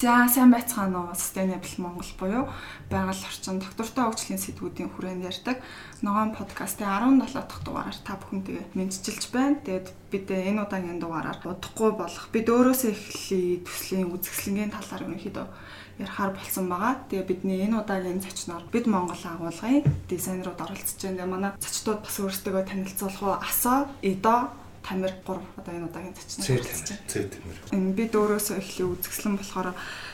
За сайн байцгаана уу Sustainable Монгол буюу байгаль орчин доктортой хөгжлийн сэдвүүдийн хүрээнд ярьдаг ногоон подкастын 17 дахь дугаараар та бүхэнтэйгээ мэдчилж байна. Тэгээд бид энэ удаагийн дугаараар удахгүй болох бид өөрөөсөө эхлэе төслийн үзэсгэлэнгийн талаар ерөнхийдөө ярихаар болсон байгаа. Тэгээ бидний энэ удаагийн зочноор бид Монгол агуулгын дизайнерууд оролцож байна. Манай зочдууд бас өөрсдөө танилцуулах уу? Асо, Эдо, Тамир 3 одоо энэ удаагийн зочин. Зээ Тамир. Энэ бид өөрөөсөө эхлээ үзэсгэлэн болохоор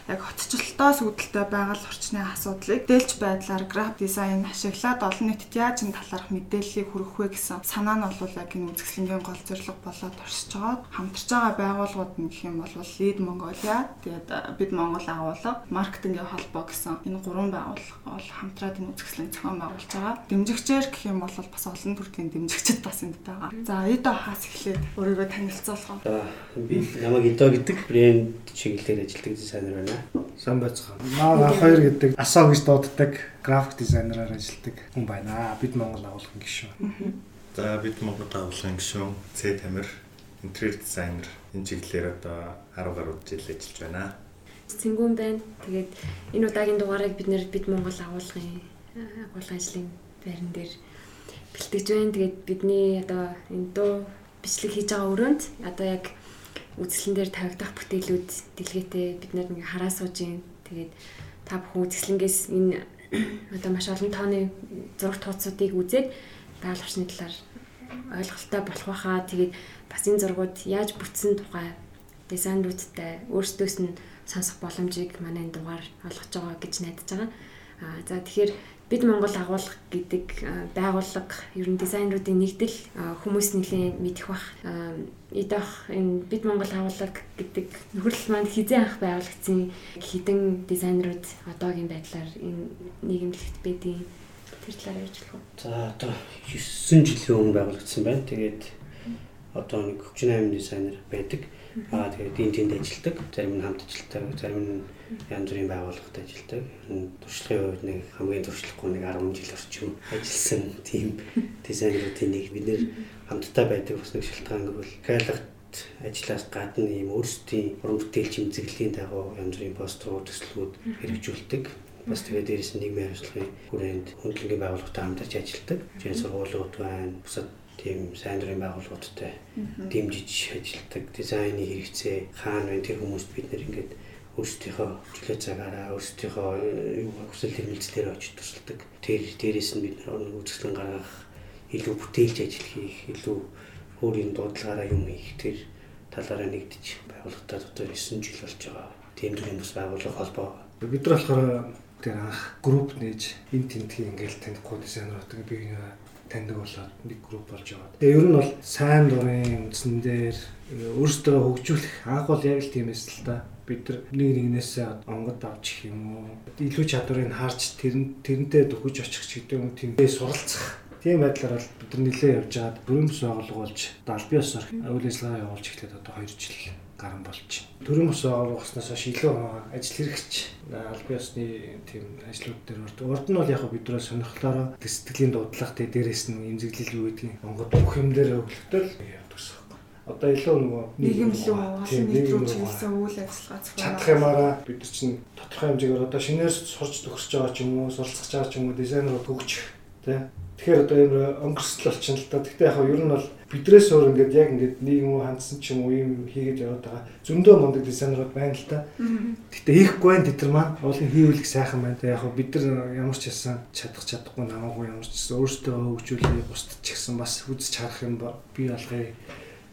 яг хотчлолтоос үүдэлтэй байгаль орчны асуудлыг дээлж байдлаар график дизайн ашиглаад олон нийтэд яаж энэ талаарх мэдээллийг хүргэх вэ гэсэн санаа нь бол яг энэ үзэсгэлэнгийн гол зорилго болоод оршиж байгаа. Хамтарч байгаа байгууллагууд нь гэх юм бол Lead Mongolia, тэгээд бид Монгол агуулга, маркетингийн холбоо гэсэн энэ гурван байгууллага бол хамтраад энэ үзэсгэлэнг зохион байгуулж байгаа. Дэмжигчээр гэх юм бол бас олон төрлийн дэмжигчд бас энд байгаа. За Эдо хаас эхлээд өөрийгөө танилцуулах. За би намайг Эдо гэдэг брэнд чиглэлээр ажилладаг дизайнер байна. Сайн байцгаана. Маа хоёр гэдэг асоо гэж дууддаг график дизайнераар ажилладаг хүн байна. Бид Монгол агуулгын гишүүн. За бид Монгол агуулгын гишүүн Ц Тамир интерьер дизайнер энэ чиглэлээр одоо 10 гаруй жил ажиллаж байна. Цэнгүүн байна. Тэгээд энэ удаагийн дугаарыг бид нэр бид Монгол агуулгын агуулгын ажлын байран дээр бэлтгэж байна. Тэгээд бидний одоо энэ дуу бичлэг хийж байгаа өрөөнд одоо яг үзэсгэлэн дээр тавигдах бүтээлүүд дэлгээтэй бид нар ингээ хараа сууж юм. Тэгээд та бүхэн үзэсгэлэнгээс энэ одоо маш олон тооны зураг тооцоодыг үзээд даал орчны талаар ойлголттой болох байхаа. Тэгээд бас энэ зургууд яаж бүтсэн тухай дизайнеруудтай өөрсдөөс нь сонсох боломжийг манай дугаар олгож байгаа гэж найдаж байгаа. Аа за тэгэхээр бид Монгол агуулга гэдэг байгууллага ер нь дизайнеруудын нэгдэл хүмүүс нэлийн мэдэх бах идэх энэ бид Монгол агуулга гэдэг нөхөрлөл маань хизээ анх байгуулагдсан хідэн дизайнерууд одоогийн байдлаар энэ нийгэмлэгт байдیں۔ Тэр талаар болох уу? За одоо 9 жилийн өмнө байгуулагдсан байна. Тэгээд одоо нэг 38 дизайнер байдаг. Аа тэгээд энэ тэнд ажилладаг. Зарим нь хамт ажилладаг, зарим нь янз бүрийн байгууллагад ажилладаг. Туршлагын хувьд нэг хамгийн туршлахгүй нэг 10 жил орчим ажилласан тийм дизайнеруудын нэг бид нэр хамтдаа байдаг бас нэг шалтгаан гэвэл хайлгт ажиллаас гадна ийм өөрсдийн уран бүтээл чимзэглэлийн дагуу янз бүрийн пострууд төслүүд хэрэгжүүлдэг. Бас тэгээд дээрэс нь нийгмийн хариуцлагын хүрээнд хөндлөнгийн байгууллагатай хамтарч ажилладаг. Жишээ сургуулиуд байна, бусад тийм сайн дурын байгууллагуудтай дэмжиж ажилладаг дизайны хэрэгцээ хаана вэ тэр хүмүүст бид нэр ингээд өөрсдийнхөө чөлөө цагаараа өөрсдийнхөө юу хүсэл эрмэлзлээр очиж тусалдаг. Тэр дээрээс нь бид нэг үзэсгэлэн гаргах, илүү бүтээлч ажил хийх, илүү өөрийн дуудлагаараа юм хийх тэр талаараа нэгдэж байгууллагатай одоо 9 жил болж байгаа. Тийм төрлийн бас байгууллага холбоо. Бид нар болохоор тэр анх групп нээж энэ тентгийн ингээл танихгүй дизайнеруудыг бие таньдаг болоод нэг групп болж байгаа. Тэгээ ер нь бол сайн дурын үндсэн дээр өөрсдөө хөгжүүлэх анх бол яг л тиймээс л та. Бид нар нэг нэгнээсээ онгод авч юм уу? Илүү чадварыг харж тэрэн тэрнтэй дөхөж очих ч гэдэг юм тиймээ суралцах. Тийм байдлаар бол бид нар нэлээд явж байгаад бүрэн бүс байгуулж албан ёсоор үйл ажиллагаа явуулж эхлээд одоо 2 жил гарan байна. Төрийн бус байгуулгаснаас хойш илүү ажил хэрэгч албан ёсны тийм ажлууд дээр урд. Урд нь бол яг бидрээ сонирхлоороо сэтгэлийн дуудлага тэ дээрээс нь эмзэглэл юу гэдгийг онгод бүх юм дээр өглөтөл явдагсан. Одоо илүү нөгөө нийгэм лүү олон нийт рүү чиглэсэн үйл ажиллагаа зохион чадах юмараа бид нар чинь тодорхой хэмжээгээр одоо шинээр сурч төгсөж байгаа ч юм уу, суралцж байгаа ч юм уу дизайнерууд хөгжих тий Тэгэхээр одоо юм өнгөрсөл болчихно л да. Гэхдээ яг ер нь бол бидрээс өөр ингээд яг ингээд нийгэм хандсан ч юм уу юм хийгээд яваад байгаа. Зөндөө мундаг дизайнерууд байна л да. Гэхдээ хийхгүй байх тэтэр маань уулын хийвэл их сайхан байна. Яг бид нар ямар ч хэлсэн чадах чадахгүй намаагүй ямар ч гэсэн өөртөө хөгжүүлээ бусдад ч гэсэн бас үзэж харах юм бий болгоё.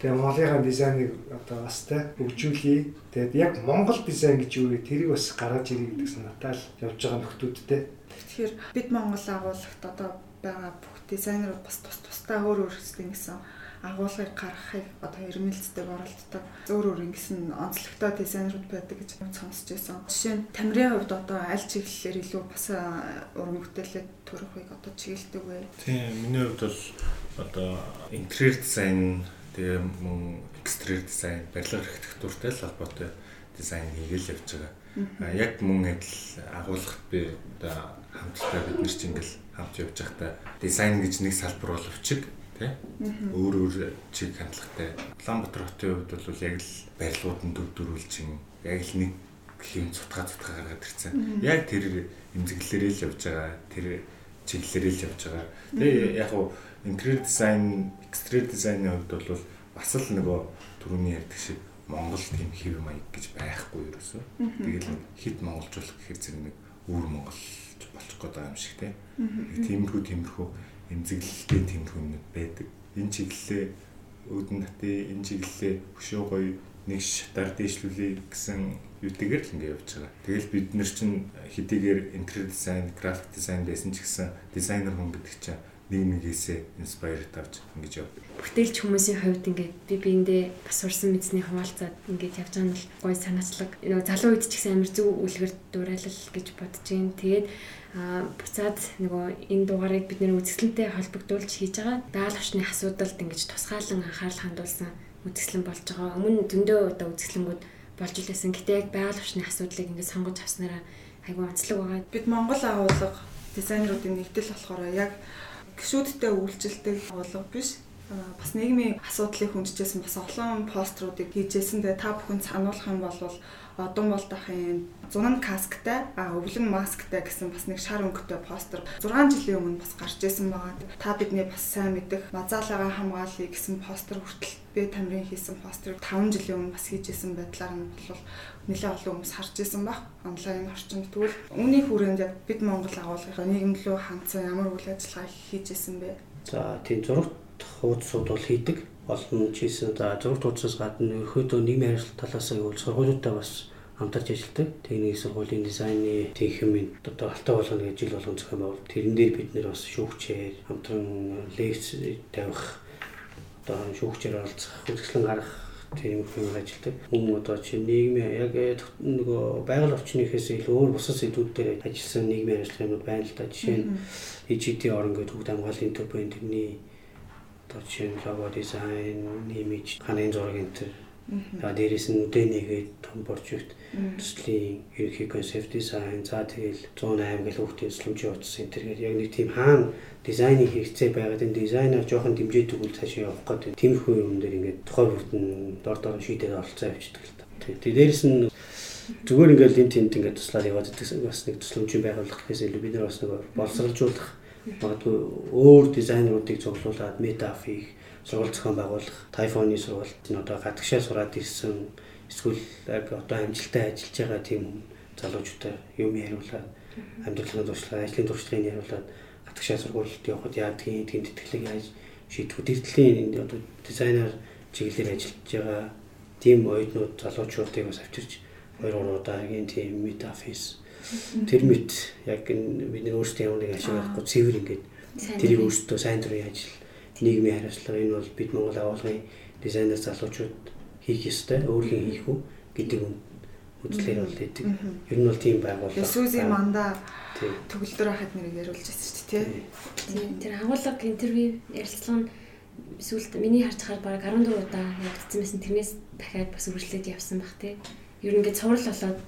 Тэгээ Монголын дизайныг одоо бас тэ хөгжүүлье. Тэгээд яг Монгол дизайн гэж юу вэ? Тэрийг бас гаргаж ирэх гэдэг санаатай л явж байгаа нөхдүүдтэй. Тэгэхээр бид Монгол агуулгад одоо байгаа бүх дизайнерууд бас тус тусдаа өөр өөр хэсэг гэсэн агуулгыг гаргахыг одоо эрмэлздэг оролддог. Зөөр өөр ингэсэн онцлогтой дизайнерууд байдаг гэж сонсч байсан. Жишээ нь Тамирын хувьд одоо аль чиглэлээр илүү бас уран бүтээлээ төрөхийг одоо чиглэдэг вэ? Тийм, миний хувьд бол одоо интерьер дизайн тэгээ мөн экстерьер дизайн, барилга архитектуртай л холбоотой дизайн хийгээл явж байгаа. А яг мөн адил агуулгад би одоо хамтдаа бид нар чинь ингээл авч явж байхдаа дизайн гэж нэг салбар боловч тий өөр өөр чиг хандлагатай Улаанбаатар хотын хувьд бол яг л барилгууд нь төв дөрүүл чинь яг л нэг гэхийн цутгаа цутгаа гаргаад ирсэн. Яг тэр эмзэглэлээр л явж байгаа. Тэр чиглэлээр л явж байгаа. Тэгээ яг хуу интерьер дизайн, экстерьер дизайны хувьд бол бас л нөгөө түрүүний ярьдаг шиг Монгол тийм хэв маяг гэж байхгүй ерөөсөө. Тэгэл хит монголжуулах гэхээр зэрэг нэг үр монголч болчих гээд байгаа юм шиг тийм. Тиймэрхүү тиймэрхүү эмзэглэлтэй тиймэрхүү юмнууд байдаг. Энэ чиглэлээ өөдөн натын энэ чиглэлээ хөшөө гоё нэг шатаар дээшлүүлээ гэсэн юутэйгээр л ингэ явж байгаа. Тэгэл бид нар чинь хэдийгээр интерьер дизайн, график дизайн байсан ч гэсэн дизайнер хүн гэдэг чинь нэг нэгээсээ инспайр тавьж ингэж яв. Бүтээлч хүмүүсийн хувьд ингээд би биэндээ бас сурсан мэдсний хуваалцаад ингээд явж байгаа нь бол гоё санаачлаг. Нөгөө залуу үед ч гэсэн амар зөв үлгэр дуурайлал гэж бодож гин. Тэгээд а буцаад нөгөө энэ дугаарыг бид нэр үзэсгэлэнтэй холбогдуулж хийж байгаа. Даал очны асуудалд ингэж тусгаалan анхаарал хандуулсан үзэсгэлэн болж байгаа. Өмнө зөндөө одоо үзэсгэлэнгүүд болж илээсэн. Гэтэ яг байгаль орчны асуудлыг ингээд сонгож авснараа айгүй онцлог байгаа. Бид Монгол агуулга дизайнеруудын нэгдэл болохоор яг гişүүдтэй үйлчлдэг болов биш бас нийгмийн асуудлыг хүндэжсэн бас олон поструудыг хийжсэн. Тэгээ та бүхэн сануулах юм бол одон бол дахын зунан касктай а өвлөн масктай гэсэн бас нэг шар өнгөтэй постэр 6 жилийн өмнө бас гарч ирсэн байгаа. Та бидний бас сайн мэдэх мазаалага хамгаалъя гэсэн постэр хүртэл би тамирын хийсэн постерыг 5 жилийн өмнө бас хийжсэн байдлаар нь бол нэлээд олон хүмүүс харж исэн баг онлайн орчинд. Тэгвэл үүний хүрээнд яг бид Монгол агуулгын нийгэмлүү хандсан ямар үйл ажиллагаа хийжсэн бэ? За тийм зурагт хуудсууд бол хийдэг олон чийсэн. За зурагт хуудсаас гадна ерөөдөө нийгмийн харилцаа талаас нь бол сургуулиудаа бас хамтарч ажилладаг. Техникийн сургуулийн дизайны техникийн одоо алтай болгоно гэж жил болгон зохион байгуул. Тэрэн дээр бид нэр бас шүүгчээр хамтран лекц тавих одоо шүүгчээр оролцох, үзэсгэлэн гаргах тийм хүн ажилладаг. Хүн одоо чи нийгмийн яг нөгөө байгаль орчныхээс илүү өөр бусад сэдвүүд дээр ажилласан нийгмийн ажиллагаанууд байна л да. Жишээ нь EGT орон гэдэг хөгд хамгааллын төв байна. Тэрний одоо жишээ нь лого дизайн, имиж, ханын зураг энэ. За дээрээс нь үдэ нэгээд том боржигт төслийн ерөнхий концепт дизайн за тэгэл 108 гэл хүүхдийн төслөмжийн утас энэ төр яг нэг тийм хаана дизайны хэрэгцээ байгаад энэ дизайнер жоохон дэмжиж өгвөл цаашаа явах гэдэг тиймэрхүү юм дээр ингээд тухай бүртэн дор дор шийдээд оролцоо явчихдаг л та. Тэгээ дээрээс нь зүгээр ингээд энэ тэнд ингээд туслаад яваад байдаг бас нэг төслөмжийн байгууллага гэхээс илүү бид нар бас нэг боловсруулах магадгүй өөр дизайнеруудыг цуглуулад метаф хийх сургууль зохион байгуулах тайфоны сургуульд нь одоо гадагшаа сураад ирсэн эсвэл яг одоо амжилттай ажиллаж байгаа тийм залуучуудаа юм яриулаад амьдралын туршлага, ажлын туршлагыг яриулаад гадагшаа сургуульд явхад яадгийн эдгийн тэтгэлэг яаж шийдвүүд эрдэлийн одоо дизайнер чиглэлээр ажиллаж байгаа тийм оюутнууд залуучуудыг бас авчирч 2 3 удаагийн тийм метафис тэр мэт яг бид нэр өөрсдөө ямар нэг ашиг авахгүй цэвэр ингээд тэрийг өөрсдөө сайн дурын ажил нийгмийн хариуцлага энэ бол бид Монгол агуулгын дизайнер залуучууд хийх ёстой өөрийн хийх үү гэдэг үзлээр бол идэг. Ер нь бол тийм байгууллага. Сүзи манда төгөлдөр хахад нэрийг яриулж байсан шүү дээ тий. Тэр агуулга интервью ярилцлага нь сүүлд миний харж байгаа баг 14 удаа явагдсан байсан. Тэрнээс дахиад бас үргэлжлээд явсан баг тий. Ер нь ингээд цуврал болоод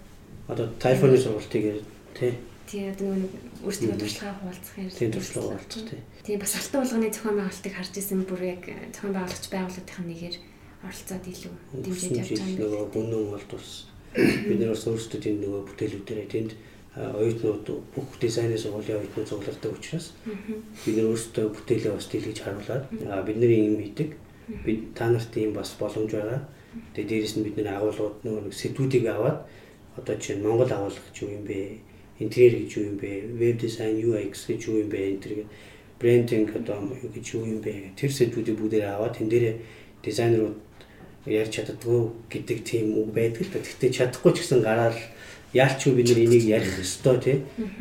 одоо тайфоны сургалтыг тий тий одоо нэг өөрсдөө туршлагаа хуваалцах юм. Тийм туршлага хуваалцах тий. Тийм бас алтан болгоны зохион байгуулалтыг харж исэн бүр яг зохион байгуулагч байгууллагын нэгээр оролцоод илүү дэмжиж явж байгаа юм. Нөгөө гүнэн бол тус бид нар бас өөрсдөө тийм нөгөө бүтээлүүдээр тэнд оюутнууд бүх дизайны сургуулийн оюутнууд цуглардаг учраас бид нар өөрсдөө бүтээлээ бас дэлгэж харуулад бид нар юм хийдэг. Бид та нарт ийм бас боломж байгаа. Тэгээ дээрэс нь бид нар агуулгууд нөгөө сэдвүүдийг аваад одоо чинь Монгол агуулга ч юу юм бэ? интерьер гэж юу юм бэ? Веб дизайн, UX гэж юу юм бэ? энэ төр брендинг одоо юу гэж юу юм бэ? Тэр сэдвүүдийг бүгдээ аваад тэн дээр дизайнерууд ярьж чаддгүй гэдэг тийм үг байдаг л да. Гэхдээ чадахгүй ч гэсэн гараад яалч юу бид нар энийг ярих ёстой тий.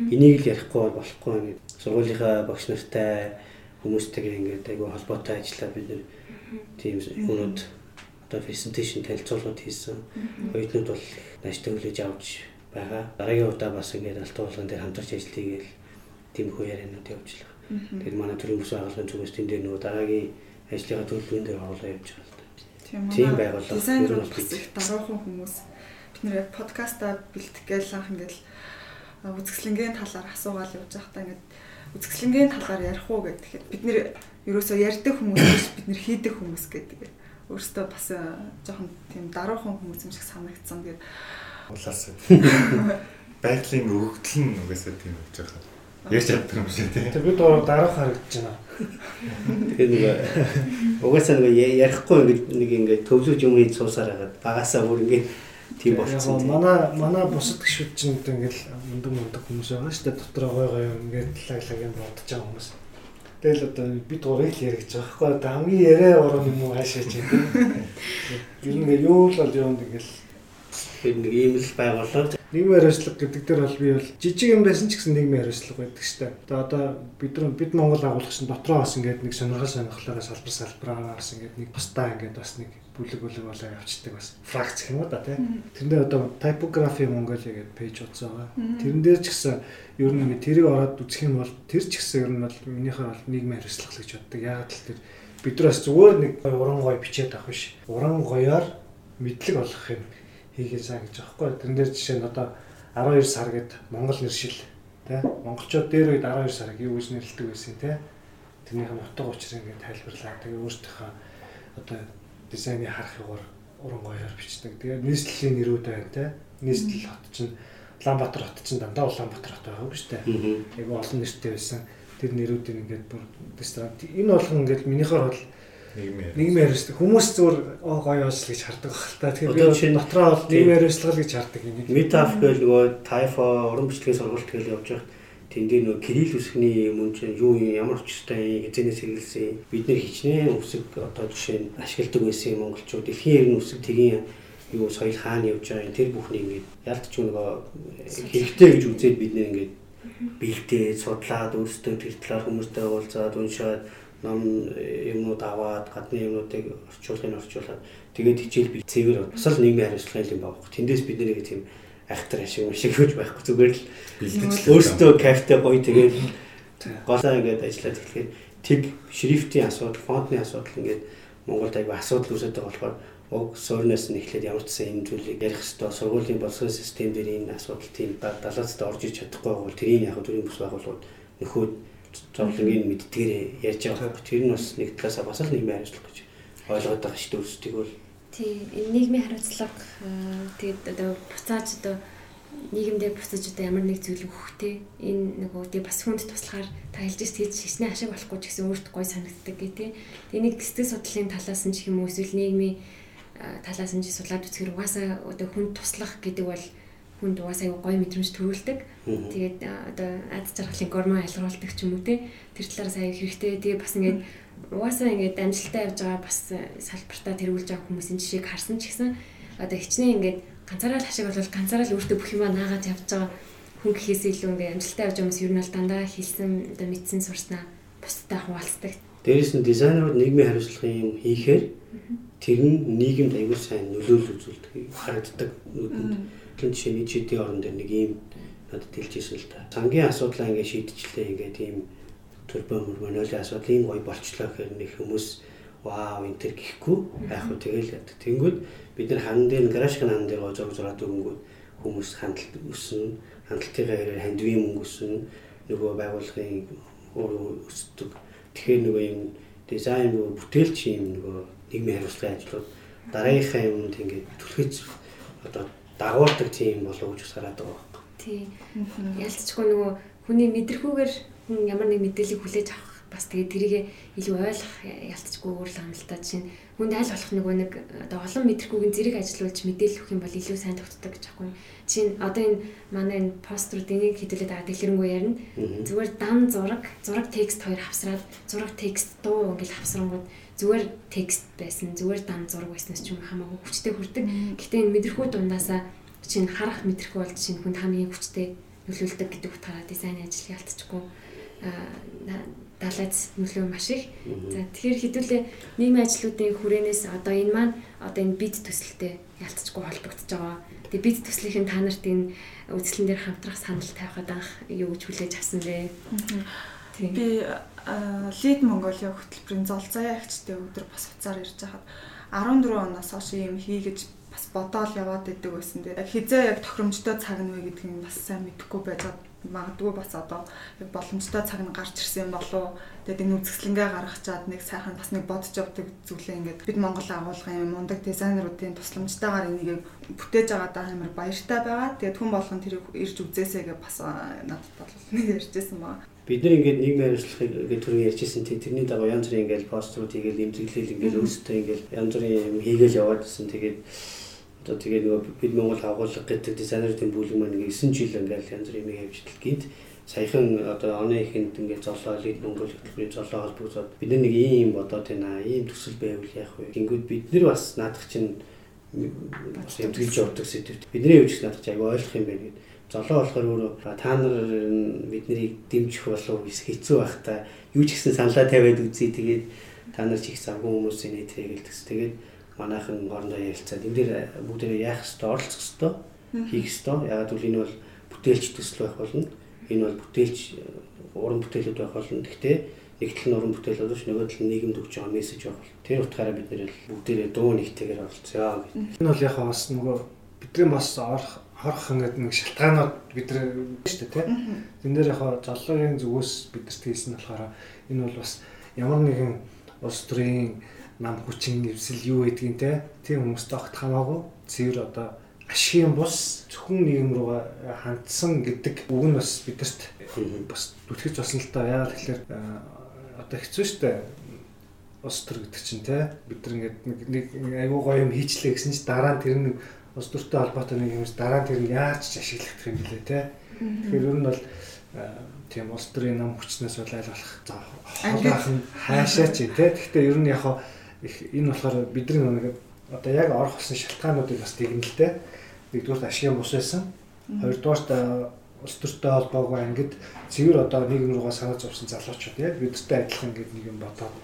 Энийг л ярихгүй болохгүй ингээд сургуулийнхаа багш нартай хүмүүстэйгээ ингээд айгүй холбоотой ажиллаад бид нар тийм юмуд одоо презентацийн танилцуулгууд хийсэн. Оюутнууд бол нааштай хүлээж авч байгаа. Дараагийн удаа бас ингээд алтан болгон дээр хамтарч ажил хийгээл тийм хөө ярианууд явуулах. Тэгээд манай төрийн бүс байгууллагын зүгээс тэнд дээр нөгөө дараагийн ажлынхаа төлөвлөгөөн дээр оруулаа явж байгаа л да. Тийм байгууллага. Дизайнер бол дараахан хүмүүс бид нэр подкаста бэлтгэх гээл анх ингээд үзэсгэлэнгийн талаар асуугаал явж байхдаа ингээд үзэсгэлэнгийн талаар ярих уу гэхэд бид нэр ерөөсөө ярьдаг хүмүүс биш бид нэр хийдэг хүмүүс гэдэг. Өөрөөсөө бас жоохон тийм даруухан хүмүүс юм шиг санагдсан. Тэгээд Улаас. Байгалийн өгөгдөл нь угаасаа тийм болж байгаа. Яаж чаддаг юм шиг тийм. Тэр бид өөрөө дараах харагдаж байна. Тэгээ нэг угаасаа нэг ярихгүй ингээд нэг ингээд төвлөж юм хийж суусаар хагаад багасаа бүр ингээд тийм болчихсон. Яг манай манай бусад гişүүд чинь ингээд мундаг мундаг хүмүүс байгаа шүү дээ. Дотроо гой гой ингээд лаглаг юм бодож байгаа хүмүүс. Тэгэл одоо бид гурыг л яригч байгаа байхгүй. Одоо хамгийн яриа орон юм уу хаашаач юм. Ер нь ингээд юу л бол юм ингээд нэг ийм л байгууллага нийгмийн хариуцлага гэдэг дээр бол би бол жижиг юм байсан ч гэсэн нийгмийн хариуцлага байдаг шүү дээ. Одоо бид нар бид Монгол агуулгч дотроо бас ингээд нэг сонирхол сонирхлоороо салбар салбараа бас ингээд нэг бусдаа ингээд бас нэг бүлэг бүлэг болоо явцдаг бас фракц гэх юм уу да тийм. Тэрнээ одоо typography Mongolia гэдэг пэйж утсан байгаа. Тэрэн дээр ч гэсэн ер нь ингээд тэрийг ороод үзэх юм бол тэр ч гэсэн ер нь бол минийхээ бол нийгмийн хариуцлага гэж боддог. Яг л тэр бид нар бас зүгээр нэг уран гой бичээд авах биш. Уран гоёор мэдлэг олгох юм хийгээ сайн гэж аахгүй. Тэрэн дээр жишээ нь одоо 12 сар гээд Монгол нэршил тий монголчууд дээр үед 12 сарыг юу гэж нэрлэдэг байсан тий тэрнийх нь утга учир ингээд тайлбарлаа. Тэгээ өөртөөхөө одоо дизайны харах югаар уран гоёор бичдэг. Тэгээ нийслэлийн нэрүүд байна тий нийслэл хот чинь Улаанбаатар хот чинь дандаа Улаанбаатар хот байгаа юм шүү дээ. Айгу олон нэртэй байсан. Тэр нэрүүдийг ингээд бүр ресторан энэ болгон ингээд минийхоор бол нийгмийн хариуцлага хүмүүс зүгээр оо гоё оос гэж хардаг баг та. Тэгэхээр би шинэ дотроо бол нийгмийн хариуцлага гэж хардаг юм. Метаф гэл нөгөө тайфо уран бичгийн сургалт гэл явж байгаа. Тэнд дээр нөгөө кирилл үсгний мөн чинь юу юм ямар очтой хизэнээс хэрэгэлсэн бид нар хичнээн үсэг одоо жишээ нь ашигладаг байсан монголчууд дэлхийн ерөн үсэг тгийн юу соёл хаана явж байгаа тэр бүхний ингээд ялтч нөгөө хэрэгтэй гэж үзээд бид нэр ингээд бэлдээд судлаад өөрсдөө тэр талаар хүмүүстэй уулзаад уншаад ном юмнууд аваад гадны юмнуудыг орчуулгыг орчуулад тэгээд хичээл бий цэвэр бас л нийгмийн хариуцлага юм байна. Тэндээс бид нэг тийм айхтар ашиг шиг хөөж байхгүй. Зүгээр л өөртөө кафе гоё тэгээд голоо ингээд ажиллаад эхлэхэд тэг шрифтийн асуудал, фонтны асуудал ингээд Монголд аяга асуудал үүсэж байгаа болохоор уг суурнаас нь эхлээд ямар ч сан энэ зүйлийг ярих хэвээр сургуулийн боловсрол систем дээр энэ асуудал тийм далаацтай орж иж чадахгүй бол тэрийг яг төрийн бүс байгууллагууд нөхөд зовлонгийн мэддгээрээ ярьж байгаа. Тэр нь бас нэг талаасаа бас л нийгмийн хариуцлага гэж ойлгоод байгаа шүү дээ өөрсдийг бол. Тий, энэ нийгмийн хариуцлага тэгээд одоо буцааж одоо нийгэмдээ буцаж одоо ямар нэг зүйл өгөхтэй энэ нөгөө тий бас хүнд туслахаар та хэлж тийж хичнээн ашиг болохгүй ч гэсэн өөрт гой санагддаг гэх тий. Энийг сэтгэл судлалын талаас нь ч юм уу эсвэл нийгмийн талаас нь судлаад үзэхээр угаасаа одоо хүнд туслах гэдэг бол хүнд угаасаа аюу гоё мэдрэмж төрүүлдэг. Тэгээд одоо ад жаргалын гормон айлгуулдаг ч юм уу те. Тэр талаараас аюу хэрэгтэй. Тэгээ бас ингээд угаасаа ингээд амжилттай явж байгаа бас салбартаа тэргүүлж байгаа хүмүүсийн жишээг харсан ч гэсэн одоо хичнээн ингээд ганцаараа л хашиг бол ганцаараа л өөртөө бүх юмаа наагаад явж байгаа хүн гэхээс илүү ингээд амжилттай явж байгаа хүмүүс ер нь бол дандаа хэлсэн одоо мэдсэн сурснаа бусдад хуваалцдаг. Дээрээс нь дизайнерууд нийгмийн хариуцлагын юм хийхээр тэр нь нийгэмд аюул сайн нөлөөлөл үзүүлдэг харагддаг нүдэнд Нь жилийн орон дээр нэг ийм надад дэлжсэн л та. Сангийн асуудлаа ингээд шийдчихлээ ингээд ийм төрбөө мөрмөний асуудал ийм гоё болчлоо гэхээр нэг хүмүүс вау энэ төр гэхгүй яг хөө тэгэл яадаг. Тэнгүүд бид нар хан дээр гаражын хан дээр зураг зураад өгөнгүүд хүмүүс хандлт өснө, хандлтынхаа хэрээр хандвийн мөнгө өснө, нөгөө байгууллагын өөр өсдөг. Тэгэхээр нөгөө юм дизайн нөгөө бүтээлч юм нөгөө нийгмийн хариуцлагын ажлууд дараагийнхаа юмд ингээд түлхэж одоо дагуулдаг тийм болов гэж хараад байгаа байхгүй. Тий. Ялцчихгүй нөгөө хүний мэдрэхүүгээр хүн ямар нэг мэдээллийг хүлээж авах бас тэгээ тэрийг илүү ойлгох ялцчихгүй өөр л амлалтаа чинь хүнд аль болох нөгөө нэг одоо олон мэдрэхүүгийн зэрэг ажилуулж мэдээлэл өгөх юм бол илүү сайн тогтдог гэж аахгүй. Чинь одоо энэ манай энэ пострууд энийг хэдүүлээд байгаа дэлгэрэнгүй ярина. Зүгээр дан зураг, зураг текст хоёр хавсраад зураг текст дуу ингээл хавсрангууд зүгээр текст байсан, зүгээр дан зураг байснаас ч юм хамаагүй хүчтэй хүрдэг. Гэтэ энэ мэдрэхүй дундаасаа чинь харах мэдрэхүй бол чинь хүнд хамгийн хүчтэй нөлөөлдөг гэдэг утгаараа дизайн ажил ялцчихгүй далайц нөлөө маш их. За тэгэхээр хэдүүлээ нийгмийн ажлуудын хүрээнээс одоо энэ маань одоо энэ бид төсөлтэй ялцчихгүй холбогдож байгаа. Тэгээ бид төслийн та нарт энэ үзлэн дээр хамтрах санал тавихад анх юу гэж хүлээж авсан бэ? Би Лид Монголиа хөтөлбөрийн зол заяа агчдын өдөр бас уцаар ирж хахад 14 оноос хойш юм хийгэж бас бодоол яваад идэг байсан. Тэгээ хизээ яг тохиромжтой цаг нь вэ гэдгийг бас сайн мэдэхгүй байж магадгүй бас одоо яг боломжтой цаг нь гарч ирсэн болов тэгээд энэ үзэсгэлэнгээ гаргачаад нэг сайхан бас нэг бодож явдаг зүйлээ ингээд бид Монгол агуулгын мундаг дизайнеруудын тусламжтайгаар энийг бүтээж байгаадаа амар баяртай байгаа. Тэгээд хүн болгон тэрийг ирж үзээсэй гэж бас надад бодлоо нэг ярьжсэн баа. Бид нар ингээд нийгмийн хариуцлагыг ингээд түрүү ярьжсэн тийм тэрний дагуу янз бүрийн ингээд пострууд хийгээл имзэглэл ингээд өөрсдөө ингээд янз бүрийн юм хийгээл яваадсэн. Тэгээд одоо тэгээд нөгөө бид Монгол агуулга гэдэг дизайнеруудын бүлэг маань ингээд 9 жил ингээд янз бүрийн юм явж гинт саяхан одоо оны ихэнд ингээд золоо лид Монгол хөтөлбөрийн золоо холбогдоод бид нэг ийм бодоод байна. Ийм төсөл байвал яах вэ? Гингүүд бид нар бас наадах чинь бас имзэглэж явдаг сэдвт. Бидний наадах чинь аягүй ойлгох юм байна гэдэг золоо болохоор өөрөө та нар бид нарыг дэмжих болов хэцүү байх та. Юу ч гэсэн саналаа тавиад үзье. Тэгээд та нар ч их завгүй хүмүүсийн нэтрийг гэлдэгс тэгээд манайхан горондоо ярилцаад. Энэ дээр бүгдээ яах ёстой? Оролцох ёстой? Хийх ёстой? Ягаад гэвэл энэ бол бүтээлч төсөл байх болно. Энэ бол бүтээлч уран бүтээлүүд байх болно. Гэхдээ нэг тал нь уран бүтээл боловч нөгөө тал нь нийгэмд өгч байгаа мессеж байх бол тэр утгаараа бид нэр бүгдээрээ дуу нэгтэйгээр оролцъё гэх. Энэ бол яг бас нөгөө бидний бас орох хорох ингээд нэг шалтгаанууд бид нар шүү дээ тийм. Тэн дээр яг золлогийн зүгөөс бидэрт хийсэн болохоор энэ бол бас ямар нэгэн улс төрийн нам хүчин эвсэл юу гэдгийг тийм. Хүмүүст огт хамаагүй. Цэвэр одоо ашигын бус зөвхөн нийгэм рүү хандсан гэдэг үг нь бас бидэрт бас түтгэж болсон л доо яагаад тэгэхээр одоо хэцүү штэ ус төр гэдэг чинь те бид нар ингээд нэг айгуу гоё юм хийчлээ гэсэн чинь дараа нь тэр нэг ус төртэй холбоотой нэг юмс дараа нь тэр нь яаж ч ашиглах юм бэлээ те. Тэгэхээр ер нь бол тийм ус төрийн нам хүчнээс бол аль болох хоолойх нь хаашаа ч те. Гэхдээ ер нь яг энэ болохоор бидний нэг одоо яг орох болсон шалтгаануудыг бас тэгнэлтэй. Нэгдүгээр ашигын бус байсан. Хоёрдугаар улс төртэй холбоогүй ангид цэвэр одоо нийгэм руугаа санаа зовсон залуучууд яг бидтэй адилхан гэдэг нэг юм бодоод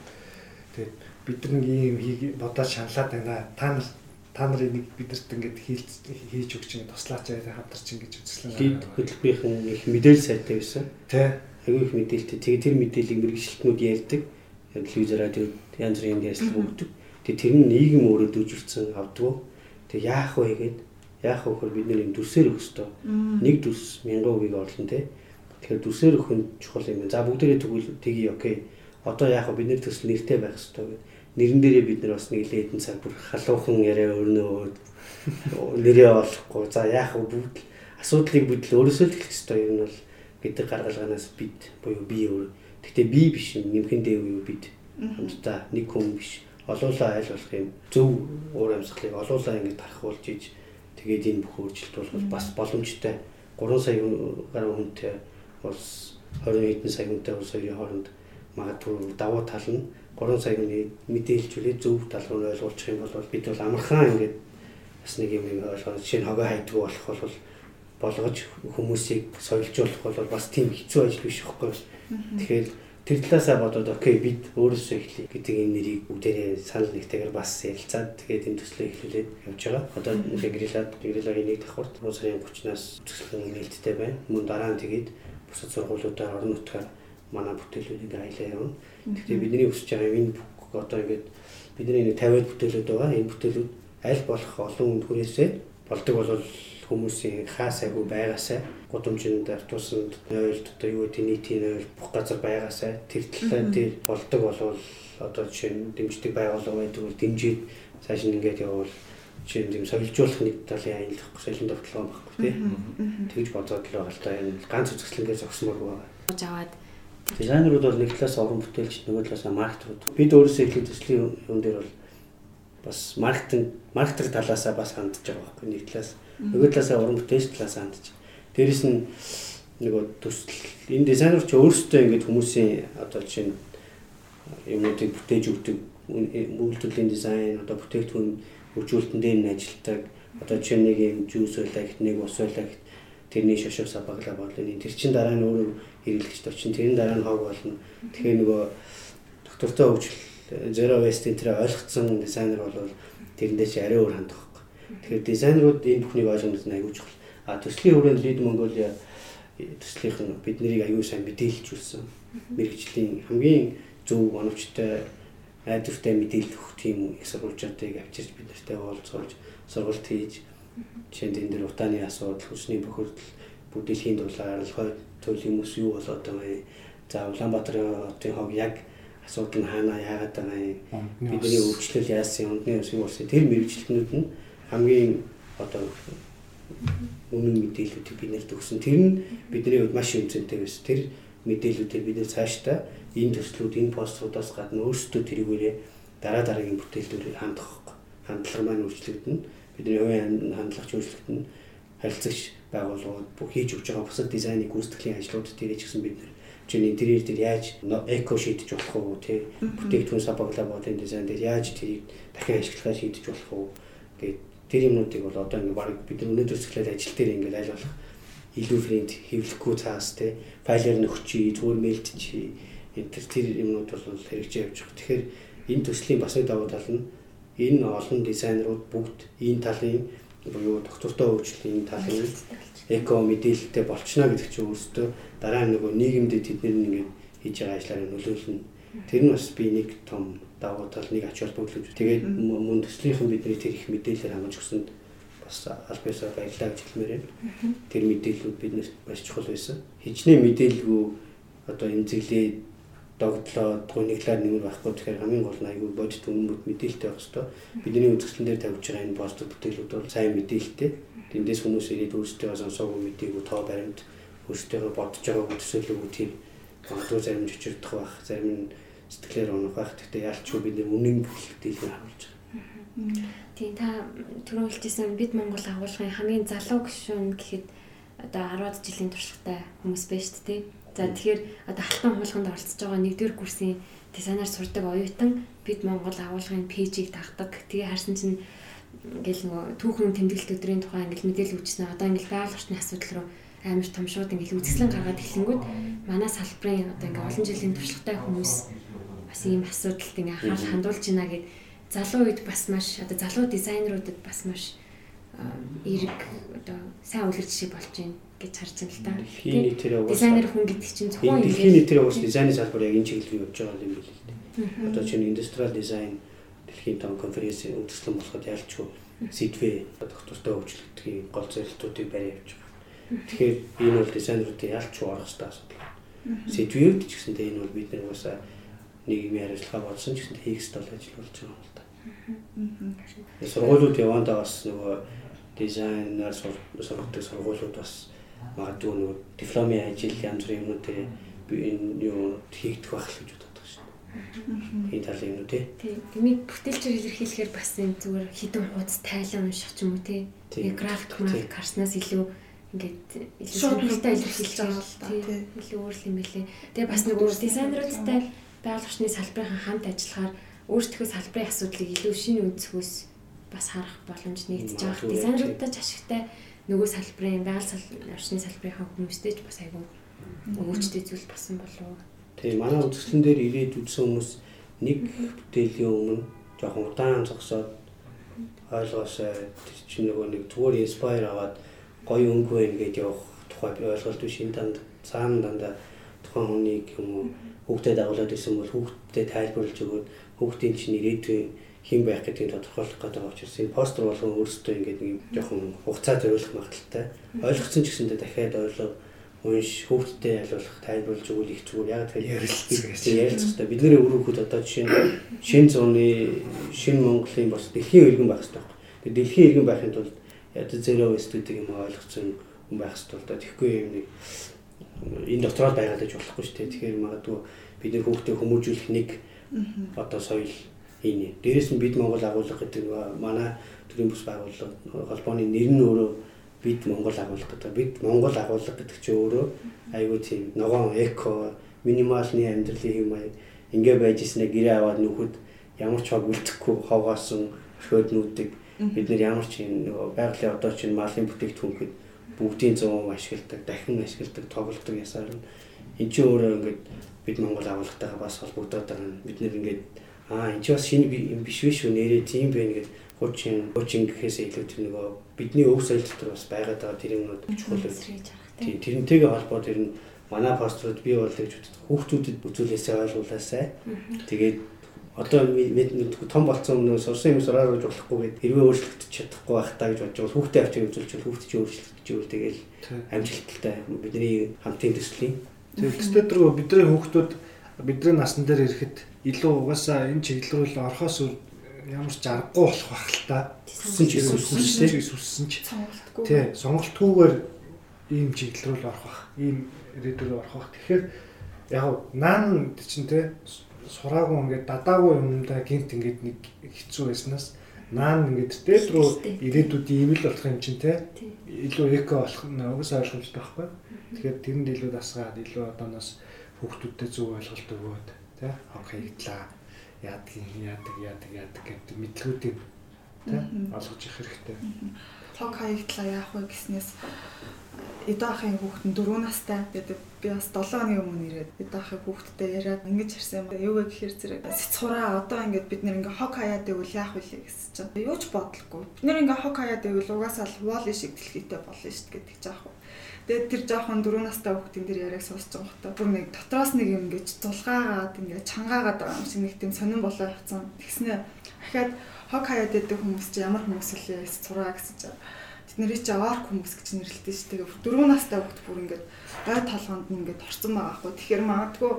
тэгээд бид нэг юм бодоод шаналаад байна. Та нар та нарыг нэг бидэрт ингээд хийж өгч ингээд туслаач аа хамтарч ингэж үзэсгэлэн лид хөтөлбөрийн их мэдээлэл сайтай байсан. Тэ. Аюу их мэдээлэлтэй. Тэгээ тэр мэдээллийг мэрэгчлэтнүүд ярьдаг. Телевиз радио янз бүрийн ярьцлага өгдөг. Тэгээ тэр нь нийгэм өөрөө дүүжүүлсэн авдаг. Тэгээ яах вэ гээд яах вэ гэхээр бид нэр юм дүрсээр өгөх ёстой. Нэг дүрс 1000 үгийг орлон тэ. Тэгэхээр дүрсээр өгөх нь чухал юм. За бүгдээрээ тэгвэл тгий окей. Одоо яах вэ бид нэр төсөл нэртэй байх ёстой гэдэг нэрэн дээрээ бид нар бас нэг лээдэн цаг бүр халуухан яриа өрнөө нэрээ олохгүй. За яах вэ? Бүгд асуудлыг бүгд л өөрөөсөө л хэлэх ёстой. Юм бол гэдэг гаргалгаанаас бид буюу би өөр. Гэхдээ би биш нэмхэн дэв юу бид. Хамтдаа нэг хүн биш. Олуулаа айл болох юм. Зөв уур амьсгалыг олуулаа ингэж тархуулж иж тэгээд энэ бүх өөрчлөлт бол бас боломжтой. 3 сая гаруй хүнтэй улс 20 хэдэн сая хүнтэй улс хоёрын хооронд магадгүй давуу тал нь 3 саяны мэдээлжүүлээ зөв тал руу ойлгуулчих юм бол бид бол амархан ингээд бас нэг юм ойлгоод жишээ нь хогоо хайдгүй болох бол болгож хүмүүсийг соёлжуулах бол бас тийм хэцүү ажил биш байхгүй. Тэгэхээр тэр талаасаа бодоод окей бид өөрөөсөө эхлэе гэдэг энэ нэрийг бүгдээрээ санал нэгтэйгээр бас ярилцаад тэгээд энэ төслөө эхлүүлээд явж байгаа. Одоо грилад грилагийн нэг давхарт сарын 30-наас төсөл нээлттэй байна. Мөн дараа нь тэгээд бусад сургуулиудаар орон нутгаар манай бүтээлүүдийг аялаа явна. Тэгэхээр бидний өсөж байгаа энэ одоо ингээд бидний нэг 50-аад бүтээлүүд байгаа. Энэ бүтээлүүд аль болох олон хүнд хүрээсээ болдог бол хүмүүсийн хаа сайгүй байгаасаа гудамжинд автобусанд нойлд одоо юу гэдэг нийтийн нойл бүх газар байгаасаа тэр талаа дээр болдог болвол одоо жишээ нь дэмждэг байгууллага байдаг бол дэмжиж цааш нь ингээд явбал жишээ нь тийм солилцуулах нэг талын аялах соёлын тогтолцоо байхгүй тий. Тэгж бодоод л байгаа л та. Энэ ганц үзэсгэлэнгээ зогсмоор байгаа. Аваад Дизайнерууд бол нэг талаас уран бүтээлч нөгөө талаас маркетрууд. Бид өөрөөсөө их төслийн юм дээр бол бас маркетинг маркетинг талаасаа бас хандж байгаа байхгүй нэг талаас. Нөгөө талаасаа уран бүтээлч талаас хандж. Дээрэс нь нөгөө төсөл энэ дизайнер ч өөрсдөө ингэж хүмүүсийн одоо жишээ нь юмнуудыг бүтээж өгдөг үйлдвэрлэлийн дизайн одоо бүтээгдэхүүн хөгжүүлэлтэн дээр нь ажилладаг. Одоо жишээ нэг юм жүүс байлаа гэх нэг ус байлаа гэх тэрний шошоо сабаглаа бодлоо. Тэр чин дараа нь өөрөө хэрэглэгчд очин тэрийн дараа нь хог болно. Тэгэхээр нөгөө доктортой хөгжил zero waste энэ ойлгоцсон дизайнер бол тэрэндээ чи арай өөр хандах байхгүй. Тэгэхээр дизайнерууд энэ бүхнийг ойлгох нь аягүй чухал. А төслийн хүрээнд Lead Mongolia төслийнх нь бид нарыг аягүй сайн мэдээлжүүлсэн. Мэргэжлийн хамгийн зөв оновчтой найдвартай мэдээлэл өгөх тийм их сурвалжуудыг авчирч бид нартай уулзуулж сургалт хийж жишээнд энэ дэр утааны асуудал, хүчний бохирдол, бүдэлхийн дулаал, хойд төрлийн хүмүүс юу болоод байгаа юм. За Улаанбаатарын хотын хог яг асуудал нь хаана яагаад байгаа юм. Бидний өвчлөл яасан, үндний ус юу болсон. Тэр мэрэгчлэнүүд нь хамгийн одоо үнэн мэдээллүүдийг биднэрт өгсөн. Тэр нь бидний хувьд маш үнцэнтэй байсан. Тэр мэдээллүүдийг бид цаашдаа энэ төслүүд, энэ поструудаас гадна өөрсдөө тэрийгээрээ дараа дараагийн бүтээлдүүр хандах хандлага маань өөрчлөгдөн. Бидний хувийн хандлагч өөрчлөгдөн. Харилцагч байгууллагууд бүх хийж өгч байгаа бусад дизайныг гүйцэтгэлийн ажлууд дээр ч гэсэн бид нэр чинь интерьер дээр яаж эко шийдэж болох уу тий бүтээгдэхүүн сапаглабатын дизайн дээр яаж тэрийг дахин ашиглахаар шийдэж болох уу гэдэг тэр юмнуудыг бол одоо ингээ баг бид өнөөдөр зөвлөлт ажил дээр ингээ аль болох илүү френт хэвлэхгүй цаас тий файлаар нөхчий зүгээр мэйлд чи энэ тэр юмнууд бол хэрэгжиж явж байгаа. Тэгэхээр энэ төслийн бас нэг давуу тал нь энэ олон дизайнерууд бүгд энэ талын буюу доктортой хөгжлийн талын эко мэдээлэлтэй болчихно гэдэг чинь өөрөөсөө дараа нь нөгөө нийгэмдээ тэд нэр ингээд хийж байгаа ажлаараа нөлөөлнө. Тэр нь бас би нэг том давуу тал нэг ач холбогдол. Тэгээд мөн төслийнхэн бидний тэр их мэдээлэлээр хангаж өгсөнд бас албаасаа баярлалаа гэж хэлмээр байна. Тэр мэдээллүүд биднэрт маш чухал байсан. Хичнээн мэдээлгүй одоо эмзэглээ догтлоо гуниглаар нэмэр байхгүй тэгэхээр хамгийн гол нь айгүй бодит үнэмүүд мэдээлэлтэй байх хэвээр. Бидний үзэсгэлэн дээр тавьж байгаа энэ постэр бүтээлүүд бол сайн мэдээлэлтэй. Тэндээс хүмүүс ирээд өөрсдөө сонсоогүй мэдээгүй тоо баримт өөрсдөө бодож байгааг төсөөлөв тийм магадгүй зарим жижигдэх байх, зарим нь сэтгэлээр унах байх. Гэхдээ яалчгүй бид үнэн бүхэлдийг харуулж байгаа. Тийм та түрүү хэлжсэн бид Монгол агуулгын хамгийн залуу гишүүн гэхэд одоо 10-аад жилийн туршлагатай хүмүүс байна шүү дээ. За тэгэхээр одоо алтан хуулганд оролцож байгаа нэгдүгээр курсын дизайнер сурдаг оюутан бид Монгол агуулгын пэйжийг дагдаг. Тэгээ харсан чинь ингээл нөгөө түүхэн тэмдэглэлт өдрийн тухай ингээл мэдээлэл өгчсөн. Одоо ингээл байгаль орчны асуудал руу амар том шууд ингээл үзэсгэлэн гаргаад эхлэнгүүт манай салбарын одоо ингээл олон жилийн туршлагатай хүмүүс бас ийм асуудалд ингээ анхаарал хандуулж байна гэд залуу үед бас маш одоо залуу дизайнеруудад бас маш эрг одоо сайн үлгэр жишээ болж байна гэж харж байна л та. Дэлхийн нийтээр дизайнер хүн гэдэг чинь зөвхөн дэлхийн нийтээр уус дизайны салбар яг энэ чиглэл явж байгаа юм билээ л дээ. Одоо чинь индустриал дизайн дэлхийн том конференцийн үндэслэн болоход ялчгүй сэдвээ доктортой хөгжлөлтгийн гол зорилтуудыг барай явж байгаа. Тэгэхээр энэ бол дизайнеруудын ялч орох хэрэгтэй асуудал. Сэдвүүд ч гэсэнтэй энэ бол бид нар угаасаа нийгмийн харилцаа бодсон ч гэсэнтэй хийх стол ажил болж байгаа юм л да. Сургуулиуд явандаа бас нөгөө дизайнер сургадаг сургуулиуд бас магадгүй нөгөө дипломын ажил янз бүрийн юмнууд дээр энэ юу хийгдэх байх л гэж боддог шин. Энэ талын юм уу тий. Тийм. Гэмиг бүтээлчээр илэрхийлэхээр бас энэ зүгээр хідэн хуудас тайлан унших ч юм уу тий. График график харснаас илүү ингээд илүү сонирхолтой илэрхийлж байгаа л та тийм илүү өөр юм билээ. Тэгээ бас нэг өөр дизайнеруудтай байгаль орчны салбарын хамт ажиллахаар өөрсдөө салбарын асуудлыг илүү шинэ өнцгөөс бас харах боломж нэгдэж байгаа. Дизайнеруудтай ч ашигтай нөгөө салбарын байгаль орчны салбарын хүмүүстэй ч бас айгүй өвчтэй зүйл басан болов. Тэгээ манай үзэсгэлэн дээр ирээд үзсэн хүмүүс нэг бүтээлийн өмнө жоохон удаан зогсоод ойлгоосоо тэр чинь нөгөө нэг зүгээр инспайр аваад гоё өнгө байна гэж явах тухай би ойлголт биш. Энэ танд цаана дандаа тухайн хүнийг юм уу хүүхдэд дагуулад исэн бол хүүхдэд тайлбарлаж өгөөд хүүхдийн чинь ирээдүйн хэн байх гэдгийг тодорхойлох гэдэг учраас энэ постэр болгон өөрсдөө ингээд нэг жоохон хугацаа зориулах магадaltaй ойлгоцсон ч гэсэндээ дахиад ойлоо унш хүүхдэд ялуулах тайлбарлаж өгвөл их зүгээр яг тэгэхээр ярилцсан ярилцсан бидний өрөөхөд одоо жишээ нь шин зууны шин Монголын бас дэлхийн иргэн байх хэрэгтэй байна. Тэгээд дэлхийн иргэн байхын тулд ядаж зero waste-үүдийг юм ойлгоцсон хүн байх хэрэгтэй л да. Тэгэхгүй юм нэг энэ дотроо байгаад аж болохгүй шүү дээ. Тэгэхээр магадгүй бид нэр хүүхдээ хүмүүжүүлэх нэг одоо соёл энэ. Дээрээс нь бид Монгол агуулга гэдэг манай төрийн бүс байгууллага холбооны нэр нь өөрөө бид Монгол агуулга гэдэг. Бид Монгол агуулга гэдэг чинь өөрөө айгүй тийм ногоон эко минималны амьдралын юм аа ингээ байж ирснэ гэрээ аваад нөхөд ямар ч хог үлдэхгүй хогоосон орхиод нүүдэг бид нар ямар ч нөгөө байгалийн одоо чинь малын бүтээгдэхүүн гэхэд бүгдийн 100% ашигладаг, дахин ашигладаг, тоглодог ясаар нь эн чинь өөрөө ингээд бид Монгол агуулгатайгаа бас холбогдоод байгаа нь бид нэр ингээд аа эн чинь бас шинэ юм биш биш үү? Нэрээ тийм байна гэд хуучин хуучин гэхээс илүү тэр нөгөө бидний өв соёл дотор бас байгаад байгаа тэр юмнууд чухал тийм тэрнтэйгээ холбоо тэр нь манай пострууд бий болдог гэж боддог. Хүүхдүүдэд үзүүлээсээ ойлгуулаасай. Тэгээд одоо мэдгүй том болсон өмнө сурсан юм сураар гэж болохгүй гээд хэрвээ өөрчлөгдөж чадахгүй байх та гэж бодож байгаа. Хүүхдээ авч үзүүлж хүүхдээ ч өөрчлөгдөж ивэл тэгэл амжилттай бидний хамтын төслийн. Тэгэхдээ дөрөв бидний хүүхдүүд бидний насн дээр ирэхэд илүү угаасаа энэ чиглэл рүү орохоос ямар ч аргагүй болох байх л та. Хүссэн ч хүссэн ч хүссэн ч сонголтгүй. Тий, сонголтгүйгээр ийм чиглэл рүү орох байх. Ийм ирээдүр рүү орох байх. Тэгэхээр яг наан чинь тий сураагүй ингээд дадаагүй юмдаа гинт ингээд нэг хэцүү байснаас наан ингээд дээд рүү ирээдүйд ивэл болох юм чинь тий илүү эко болох нь угсаа ойлгомжтой байхгүй. Тэгэхээр тэрэнд илүү дасгаад илүү одооноос хүүхдүүдэд зөв ойлголт өгөөд тий хог хаягдлаа яадаг яадаг яадаг яадаг гэдэг мэдлгүүдийг тий олгож их хэрэгтэй. Хог хаягдлаа яах вэ гэснээс эдээ ахын хүүхэд нь 4 настай гэдэг би бас 7 хоногийн өмнө ирээд эдээ ахын хүүхэдтэй яриад ингэж ярьсан юм. Юу вэ гэхээр зэрэг цэцхураа одоо ингэж бид нэр ингээ хог хаяад ивэл яах вэ гэсэн чинь юу ч бодлогүй. Бид нэр ингээ хог хаяад ивэл угаасаа л воли шиг дэлхийтэй болно шүү дээ гэдэг жаах. Тэгээд тэр жоохон 4 настай хүүхдийн тэр яриаг сонсож байгаа хөтө. Бүр нэг дотроос нэг юм ингэж зулгаагаад ингэ чангаагаад байгаа юм шиг нэг тийм сонирн болоо явцсан. Тэгснэ дахиад хог хаяад идэх хүмүүс чи ямар хүмүүс лээ сураа гэсэн чинь тэдний чи орк хүмүүс гэж нэрлэдэг шүү. Тэгээ дөрөв настай хүүхд бүр ингээд гай толгоонд нь ингээд орцсон байгаа хгүй. Тэгэхээр магадгүй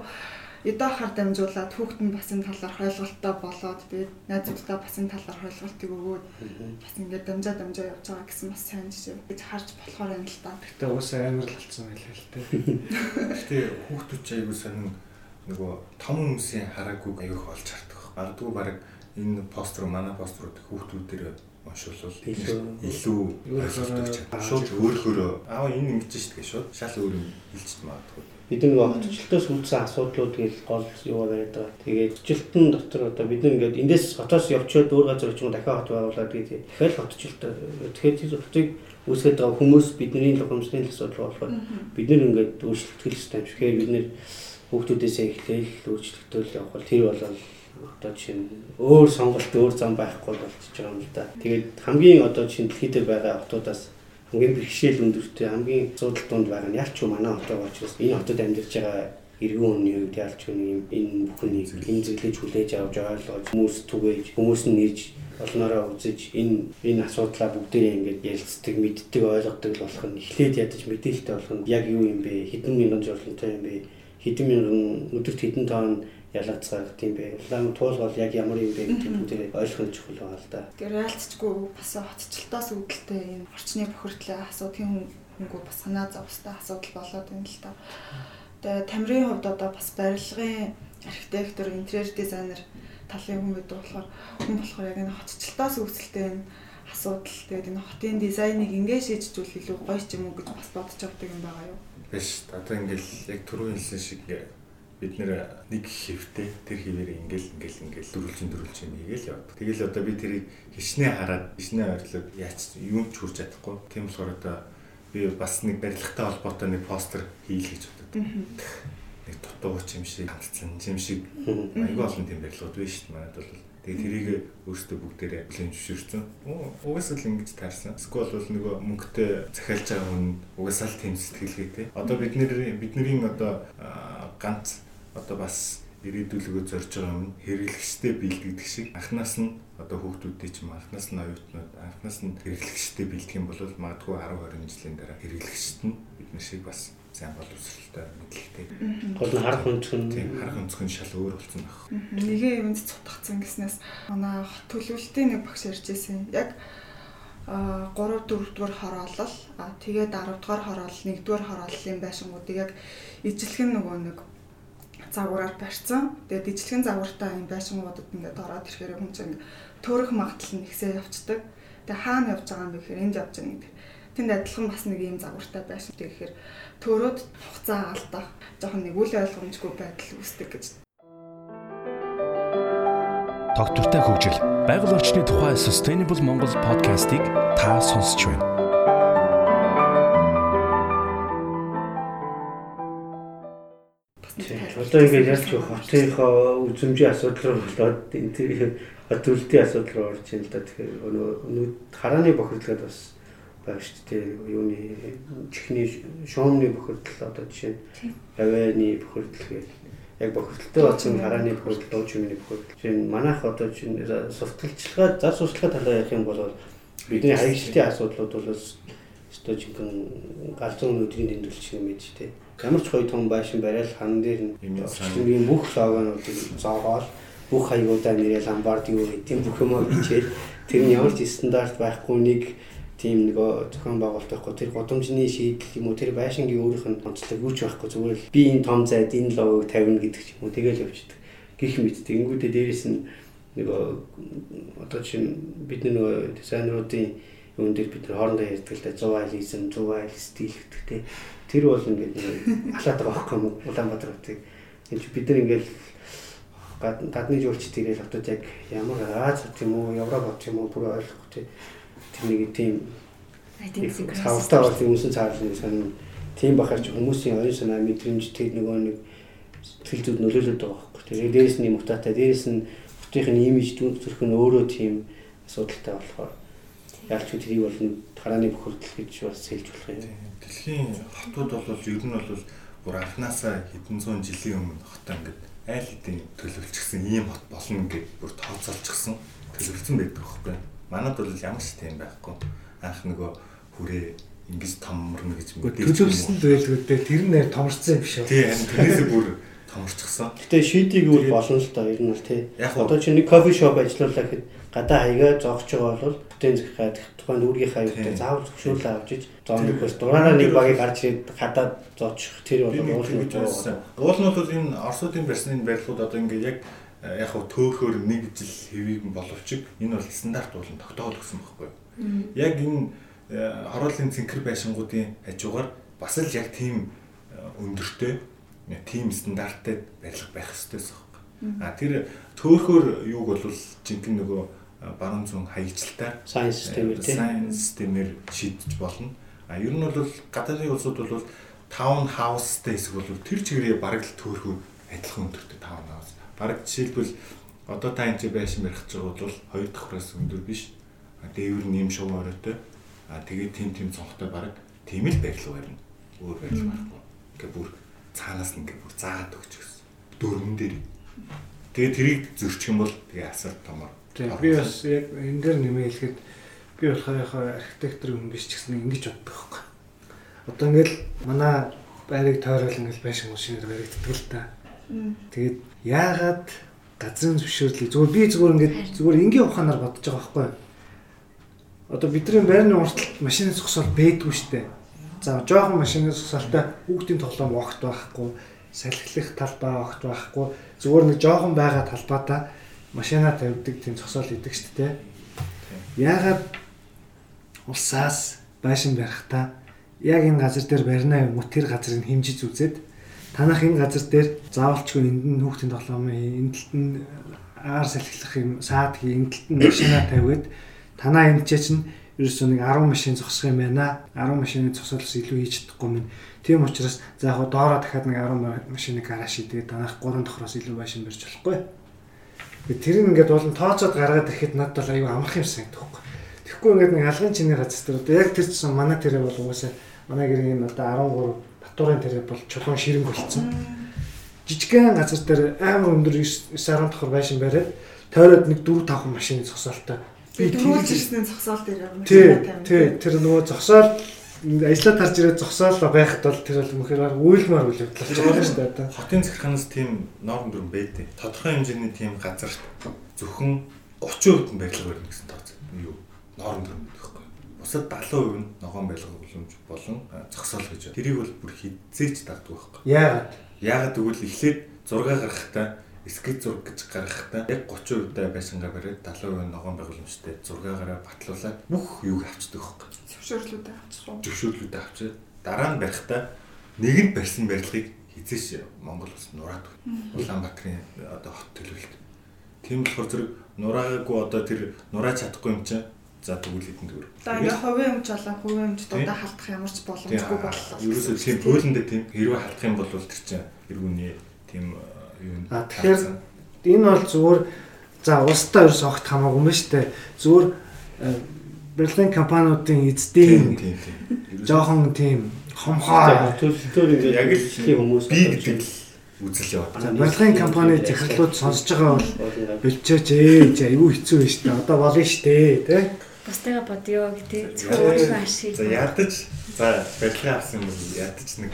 эдохаар дамжуулаад хүүхд нь бас энэ талаар ойлголттой болоод тэгээд найзуудтай бас энэ талаар ойлголтыг өгөөд бас ингээд дамжаа дамжаа явж байгаа гэсэн бас сайн жишээ гэж харж болохоор юм л та. Гэтэ уусаа амар л болсон байлаа л тээ. Гэтэ хүүхдүүд ч аягүй сонин нөгөө том хүмүүсийн хараагүй аягүй олж хардаг. Бардгүй баг энэ постэр манай постерууд хүүхдүүд дээр уншуулвал илүү. ойлгох чадвар шууд өөрөөр аа энэ ингэж шүү дээ шууд. Шал өөр юм хэлж магадгүй бид нэг хотчлолтоос үүдсэн асуудлууд гэл гол юу яриад байгаа. Тэгээд хотчлолтын дотор одоо бид нэг ингээд эндээс хотоос явчаад өөр газар очиж дахиад хот байгуулад тэгээд дахиад хотчлолт тэгэхээр тэр хотыг үүсгэж байгаа хүмүүс бидний л ухамсарын асуудал болохоор бид нэг ингээд өөрчлөлтөх хэрэгтэй юм шиг. Тэгэхээр бид нэр хүүхдүүдээсээ эхлээл өөрчлөлтөөл явах тэр бол одоо жишээ нь өөр сонголт өөр зам байхгүй болчихж байгаа юм л да. Тэгээд хамгийн одоо жишээ дэлхийд байгаа хотуудаас хамгийн бэрхшээл өндөртэй хамгийн асуудал донд байгаа нь ялч манай хотоо болж бас энэ хотод амьдарч байгаа иргэн хүний үед ялч хүний энэ бүхнийг имзэглэж хүлээж авч ойлгож хүмүүс түгээж хүмүүс нь нэрж олноороо үзэж энэ энэ асуудлаа бүгдээ ингээд ярилцдаг мэддэг ойлгодог л болох нь эхлээд ядаж мэдээлэлтэй болох нь яг юу юм бэ? Хэдэн мянган жуулчтай юм бэ? Хэдэн мянган өдөрт хэдэн тонн ялгацгаах тийм бэ. Улаан туулгал яг ямар юм бэ гэдэг бүгдээ ойлгох чухал байгаа л да. Тэгэхээр реалцчгүй бас хотчлолтоос үүдэлтэй энэ орчны бохирдлын асуудгийн хөнгөө бас санаа зовстой асуудал болоод байна л да. Тэгээ Тамирын хувьд одоо бас барилгын архитектор, интерьер дизайнер талын хүн гэдэг болохоор хүн болохоор яг энэ хотчлолтоос үүдэлтэй энэ асуудал тэгээд энэ хотын дизайныг ингээ шийджүүл илүү гоё ч юм уу гэж бас бодож авдаг юм байгаа юу? Биш. Одоо ингээл яг түрүү хэлсэн шиг бид нэг хэвтэй тэр хэвээр ингээл ингээл ингээл дөрүлжин дөрүлжин хийгээл явдаг. Тэгэл одоо би тэрийг хичнээн хараад хичнээн ойрлоод яач юм ч хүрч чадахгүй. Тийм болохоор одоо би бас нэг барилгатай холбоотой нэг постэр хийл гэж бодод. Нэг дутуу юм шиг хандсан юм шиг аягүй олон тийм барилгууд байна шүү дээ. Манайд бол Тэгээ тэрийг өөртөө бүгдээрээ бүлээн зөвшөөрсөн. Угаасаа л ингэж таарсан. Эсвэл бол нөгөө мөнгөтэй захиалж байгаа хүн угаасаа л тийм сэтгэлгээтэй. Одоо бид нэр бидний одоо ганц одоо бас ирээдүйлгөө зорж байгаа юм хэрэглэгчтэй бэлтгэдэг шиг анхнаас нь одоо хүүхдүүдтэй ч юм анхнаас нь оюутнууд анхнаас нь хэрэглэгчтэй бэлтгэх юм бол магадгүй 10 20 жилийн дараа хэрэглэгчт нь бидний шиг бас сайн боловсралтай мэдлэгтэй. Гол нь харах өнцг нь тийм харах өнцг нь шал өөр болсон байх. Нэгэн юмд цутгацсан гэснээс манай төлөвлөлтийн нэг багш ярьж байсан. Яг а 3 4 дугаар хороолол а тэгээд 10 дугаар хороолол 1 дугаар хорооллын байшингуудыг яг ижлэх нөгөө нэг загвараар барьсан. Тэгээд ижлэгэн загвартай юм байшингуудад ингээд ороод ирэхээр хүн чинь төрөх магадлал нь ихсээ явцдаг. Тэгээд хаана явж байгаа юм бэ гэхээр энд явж байгаа гэдэг. Тэнд адилхан бас нэг юм загвартай байшин тэгэхээр төрөөд хугацаа алдах жоохон нэг үл ойлгомжгүй байдал үүсдэг гэж. Тогтвортой хөгжил байгаль орчны тухай Sustainable Монгол подкастыг та сонсч байна. Одоо ингээд ялч хотынхоо үзмжийн асуудал руу болоод энэ төлөлтийн асуудал руу орж ийн л да. Тэгэхээр өнөө харааны бохирдлогод бас байгаа шүү дээ. Юуны чихний шуумны бохирдол одоо жишээ нь авианы бохирдол гээд яг бохирдолтой болсон харааны бохирдол, дуу чимээний бохирдол. Жишээ нь манайх одоо чинь сурталчилгаа, зар сурталчилгаа талаар ярих юм бол бидний хаягчлалтын асуудлууд бол өстой жинхэнэ галзуу өнөдрийн тэмдэглэж юм байж тээ. Ямар ч гоё том байшин барайл хан дээр юм бүх логонуудыг зоогоол бүх хаягуудаа нэрээ ламбард юу гэдэг бүх юмаа бичээд тэр нь ямар ч стандарт байхгүй нэг тийм нөгөө зохион байгуулалт байхгүй тэр годомжны шийдэл юм уу тэр байшингийн өөрийнх нь онцлог юу ч байхгүй зүгээр л би энэ том зайд энэ логог тавина гэдэг ч юм уу тэгэл явчихдаг. Гих мэт тэнгүүдээ дээрэс нь нөгөө одоо чинь бидний нөгөө дизайнеруудын юун дээр бид хоорондоо ярьдаг л да 100 айлизм 100 айл стил гэдэг те тэр бол ингээд алаад байгаа байхгүй юм Улаанбаатар хотыг. Энэ бид нар ингээд гадны жуулчд ирэл одоо яг ямар Аз хот юм уу Европ хот юм уу бүр ойлгохгүй те тэр нэг тийм савтаа бол хүмүүсийн цаалын сонин тийм бахарч хүмүүсийн оюун санаа мэдрэмж тэр нөгөө нэг сэтгэл зүйд нөлөөлөд байгаа байхгүй. Тэр дээрээс нь мутатай, дээрээс нь хотынхын имиж төрөх нь өөрөө тийм асуудалтай болохоор ялч тэрийг бол харааны бохирдол гэж бас хэлж болох юм. Дэлхийн хотууд бол ер нь бол бүр анханасаа хэдэн зуун жилийн өмнө хотоо ингээд айл хэдийн төлөвлөчихсөн ийм хот болно гэж бүр тооцоолчихсон төлөвлөсөн байдаг байхгүй. Манад бол ямар ч тийм байхгүй. Анх нөгөө хүрээ ингэж томорно гэж мэдээ. Төлөвлөсөнд байлгүйдээ тэр нь томорцсон юм биш үү? Тийм, тэрнээс бүр томорчихсон. Гэтэ шийдийг үл болно л доо ер нь тий. Одоо чи нэг кофе шоп ажиллуулаа гэхэд гадаа хаягаа зоогч байгаа бол бүтэн зэх гад тухайн үүргийн хаягтай заавал зөвшөөрлөө авч иж зооныг бас дураараа нэг багийг гарч ирээд хадаад зоочих тэр бол уулын гэж байна. Уулнууд бол энэ Оросуудын барьсны байрлалууд одоо ингээд яг яг хав төөхөөр нэг жил хэвийг боловч энэ бол стандарт болон тогтоол гэсэн байхгүй. Яг энэ э, хорооллын цэнхэр байшингуудын хажуугаар бас л яг тийм э, өндөртэй тийм стандарттай барилга байх ёстойс байхгүй. А тэр төөхөөр юуг бол жинхэнэ нөгөө э, баруун зүүн хаягчлалтаар сайн системээр тийм сайн системээр шийдэж болно. А ер нь бол гадаадын улсууд бол таун хаустай хэсэг бол тэр чигээрээ бараг л төөхөөр адилхан өндөртэй таун хаус Бараг жишээлбэл одоо та энэ байшин барих гэж байгаа бол хоёр давхраас өндөр биш. Дээвэр нэм шуг оройтой. А тэгээд тим тим цонхтой бараг тийм л барил барина. Өөр барил байхгүй. Ингээ бүр цаанаас ингээ бүр заагаад өгч гэсэн. Дөрмөн дээр. Тэгээд тэрийг зөрчих юм бол тэгээ асар томор. Тийм би бас яг энэ дээр нэмээ хэлэхэд би болохоор яг архитектор хүн биш ч гэсэн ингэж боддог байхгүй. Одоо ингээл манай байрыг тойрол ингээл байшин машинаар баригддаг л та. Тэгээд яагаад газрын зөвшөөрлийг зүгээр би зүгээр ингээд зүгээр энгийн ухаанаар бодож байгаа байхгүй? Одоо бидний байрны урталт машины зогсоол бэдгүй штэ. За жоохон машины зогсоолтой хүүхдийн тоглоом огт байхгүй, салхилах талбай огт байхгүй. Зүгээр нэг жоохон байгаа талбайдаа машина тавьдаг тийм зогсоол идэг штэ. Яагаад улсаас байшин барихтаа яг энэ газар дээр барина юм уу тэр газрыг хэмжиж үзээд танах энэ газар дээр заавалчгүй энд нь хүүхдийн тоглоомын энэ талд нь аар салхилах юм саад хий талд нь машина тавиад танаа энэ чинь ерөөсөө нэг 10 машин зогсох юм байна. 10 машины зогсоолоос илүү хийж чадахгүй минь. Тийм учраас за яг доороо дахиад нэг 10 машины гараж шийдгээд танах 3 давхраас илүү байшин барьж болохгүй. Тэр нь ингээд болон тооцоод гаргаад ирэхэд надад бол аюу амарх юм санагдахгүй. Тэгэхгүй ингээд нэг алгын чиний газар дээр одоо яг тэр чинь манай тэрэ бол угаасаа манай гэрийн одоо 13 татварын тэрэг бол чулуун ширэнг болцсон. Жижигхэн газар дээр амар өндөр 9 10 давхар байшин бариад тойроод нэг 4 5 машины зогсоолтой. Би түрүүж ирсний зогсоол дээр юм. Тий, тэр нөгөө зогсоол ажиллаад тарж ирээд зогсоол байхад бол тэр бол мөхөр үйлмар үйл явдал байгаа шүү дээ одоо. Хотын захиргаанаас тийм норм дүрм байдیں۔ Тодорхой хэмжээний тийм газар зөвхөн 30% нь барилга барина гэсэн тооцоо. Юу? Норм дүрм бусад 70% нь ногоон байлгах боломж болон зогсоол гэж байна. Тэрийг бол бүр хизээч дагдаг байхгүй. Яагаад? Яагаад гэвэл эхлээд зураг гаргахтаа эскиз зураг гэж гаргахтаа яг 30% даа байшингаа бариад 70% ногоон байгууламжтай зургаагаараа батлуулаад бүх юуг авчдаг байхгүй. Зөвшөөрлүүдээ авчихсан. Зөвшөөрлүүдээ авчаад дараа нь барихтаа нэгэнд барьсан барилгыг хизээш Монгол ус нураад Улаанбаатарын одоо хот төлөвлөлт. Тийм болохоор зэрэг нураагүй одоо тэр нурааж чадахгүй юм чинь За тэгвэл хэдэн төгрөг. За ингээ хувийн өмч болон хувийн өмч дуудаа халтах ямар ч боломжгүй боллоо. Ерөөсөө тийм пөөлөндөө тийм хэрвээ халтах юм бол тэр чинь эргүүний тийм юу нэ. А тэгэхээр энэ бол зүгээр за улстай ерөөс огт хамаагүй юм ба штэ. Зүгээр Берлин компаниудын эздийн жоохон тийм хомхоо төлөвлөлтөөр яг л хүмүүс би гэдэг л үзэл яваад барилгын компани захирлууд сонсож байгаа бол бэлчээч ээ айгүй хэцүү байна шүү дээ. Одоо болно шүү дээ, тий? Бусдыгаа бодё гэдэг зөвхөн өөрийнхөө ашиг. За ядаж за барилгын авсан юм ядаж нэг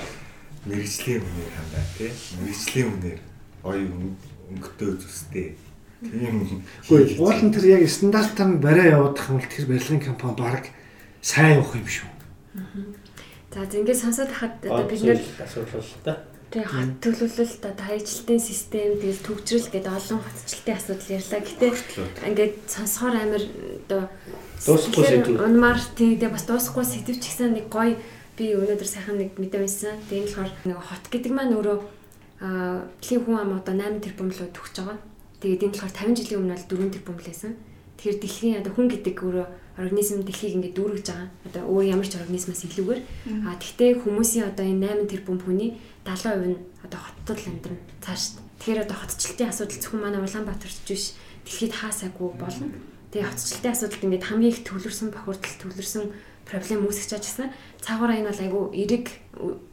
мэрэгжлийн үнээр хандаа тий. Мэрэгжлийн үнээр ой өнгөтэй зүстэй. Тийм. Гэхдээ уул нь тэр яг стандартаар нь барай явуудах юм бол тэр барилгын компани баг сайн явах юм шүү. За за ингээд сонсоод хахад одоо бид нэр асуудал л да. тэг хот төлөвлөлт одоо хаягчлалтын систем тэгэл төгжрөл гэдэг олон хотчлтын асуудал ярьлаа. Гэтэ ингээд сонсохоор амар одоо Дуусахгүй сэдв. Унмаар тий тэг бас дуусахгүй сэдв ч гэсэн нэг гоё би өнөөдөр сайхан нэг мэдээ байсан. Тийм болохоор нэг хот гэдэг маань өөрөө аа дэлхийн хүн ам одоо 8 тэрбум руу төгсөж байгаа. Тэгээд энэ болохоор 50 жилийн өмнө бол 4 тэрбум лээсэн. Тэгэхээр дэлхийн одоо хүн гэдэг өөрөө организм дэлхийг ингээд дүүргэж байгаа. Одоо өөр ямар ч организмаас илүүгээр. А тэгтээ хүмүүсийн одоо энэ 8 тэрбум хүний 70% нь одоо хотод л амьдрна цааш. Тэгэхээр одоо хотчлтын асуудал зөвхөн манай Улаанбаатарч биш дэлхийд хаасаагүй болно. Тэгээ хотчлтын асуудалд ингээд хамгийн их төвлөрсөн бохирдол төвлөрсөн проблем үүсгэж чажсан. Цаагаараа энэ бол айгүй эрэг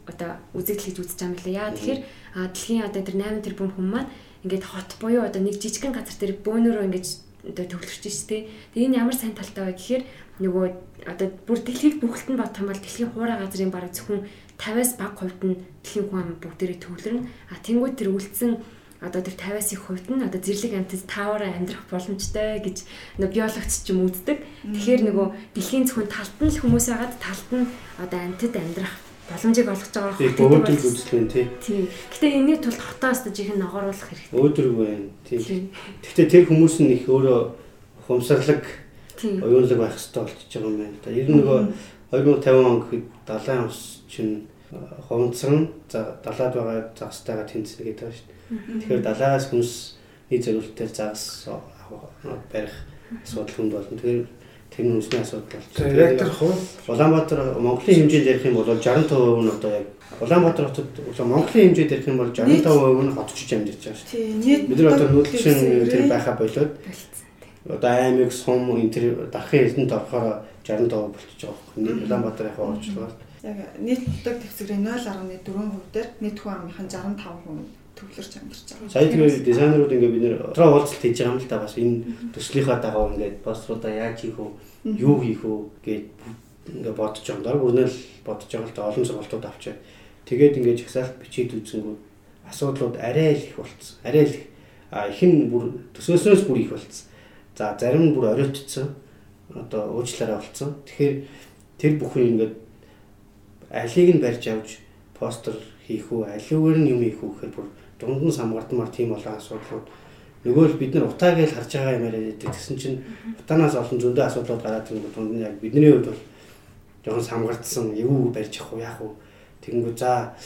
одоо үзэгдэл гэж үзэж байгаа юм лээ. Яа тэгэхээр дэлхийн одоо тэр 8 тэрбум хүн маань ингээд хот буюу одоо нэг жижигхэн газар дээр бөөнөрөө ингээд одоо төвлөрч шүү дээ. Тэгээ энэ ямар сайн талтай вэ гэхээр нөгөө одоо бүр дэлхийг бүгд нь бодох юм бол дэлхийн хуурай газрын бараг зөвхөн 50-аас бага хувьд нь дэлхийн хүн ам бүгдээрээ төвлөрнө. А тэнгуү тэр үлдсэн одоо тэр 50-аас их хувьд нь одоо зэрлэг амьтад таавараа амьдрах боломжтой гэж нөгөө биологч ч юм үздэг. Тэгэхээр нөгөө дэлхийн зөвхөн талд нь л хүмүүс байгаад талд нь одоо амьтад амьдрах боломжийг олгож байгаа Тийм хотод өөдрөг үзлээ тий. Тийм. Гэтэ энэний тулд хотоос дэж их ногооруулах хэрэгтэй. Өөдрөг байна. Тийм. Тийм. Гэхдээ тэр хүмүүс нь их өөрөө хумсарлаг Тийм. оюунлаг байх хэрэгтэй болчихж байгаа юм байна. Ер нь нөгөө 2050 он гэхэд далайн ус чинь э, хумцсан за далаад байгаа загастайгаа тэнцэнэ гэдэг байгаа шүү дээ. Тэгэхээр далаагаас хүнсний зориултаар загас авах барих асуудал хүнд болно. Тэгэхээр тэр нь хүнсний асуудал болчихсон. яг тэр хуу Улаанбаатар Монголын хэмжээнд ярих юм бол 65% нь одоо яг Улаанбаатар хотод Монголын хэмжээнд ярих юм бол 65% нь хотчиж амьдарч байгаа шүү. Тий, нийт Бид нар одоо нүүдэлчин тэр ирээ. байхаа болоод одоо аймаг сум энэ тэр дарахын эрдэнэт орохоор 65% болчихж байгаа. Нэг Улаанбаатар яг орчлоо. Яг нийт нутаг дэвсгэрийн 0.4% дээр нийт хүн амынхын 65% төвлөрч амьдарч байгаа. Сая тэгээд дизайнерууд ингээ бид нэр дотроо уулзалт хийж байгаа юм л да бас энэ төслийнхаа дагав ингээд поструудаа яаж хийх вэ? Юу хийх вэ гэд ингээ бодож байгаа. Дор бүрнэл бодож байгаа л да олон сургалтууд авчаа. Тэгээд ингээ жагсаалт бичиж үзсэнгүү асуудлууд арай л их болцсон. Арай л их. нь бүр төсөөснөөс бүр их болцсон. За зарим нь бүр оройтцсон. Одоо уучлаарай болцсон. Тэгэхээр тэр бүхэн ингээд алийг нь барьж авч постэр хийх үү, аливаар нь юм хийх үү гэхээр бүр дунд нь самгардмаар тийм олон асуудлууд нөгөө л бид нар утаа гэж харж байгаа юм яриад байдаг. Тэгсэн чинь утаанаас олон зөндөө асуудлууд гараад ирэнгүүт дунд нь яг бидний хувьд бол жоохон самгардсан юу барьж явах уу яах вэ? Тэгэнгүү за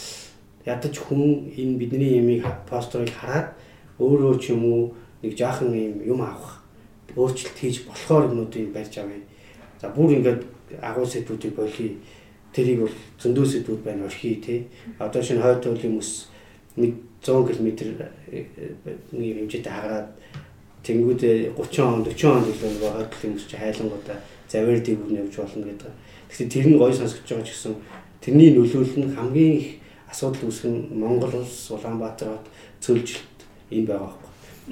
ядаж хүн энэ бидний ямиг постерыг хараад өөрөө ч юм уу нэг жаахан юм юм авах өөрчлөлт хийж болохоор юмнуудыг барьж авъя. За бүр ингээд агуу сэдвүүдийг болий. Тэрийг бол зөндөө сэдвүүд байна орхий тий. Одоо шинэ хойд төлөлийн хүмүүс 100 км нэг хэмжээтэй хагараад тэнгүүдээ 30 он 40 он нөгөө хойд төлөлийн хүмүүс чи хайлангуудаа завэр дэвгүрн явж болно гэдэг. Тэгэхээр тэр нь гоё сонсогдож байгаа ч гэсэн тэрний нөлөөлөл нь хамгийн их асуудал үүсгэн Монгол улс Улаанбаатар хот цөлжилт энэ байгаа байхгүй.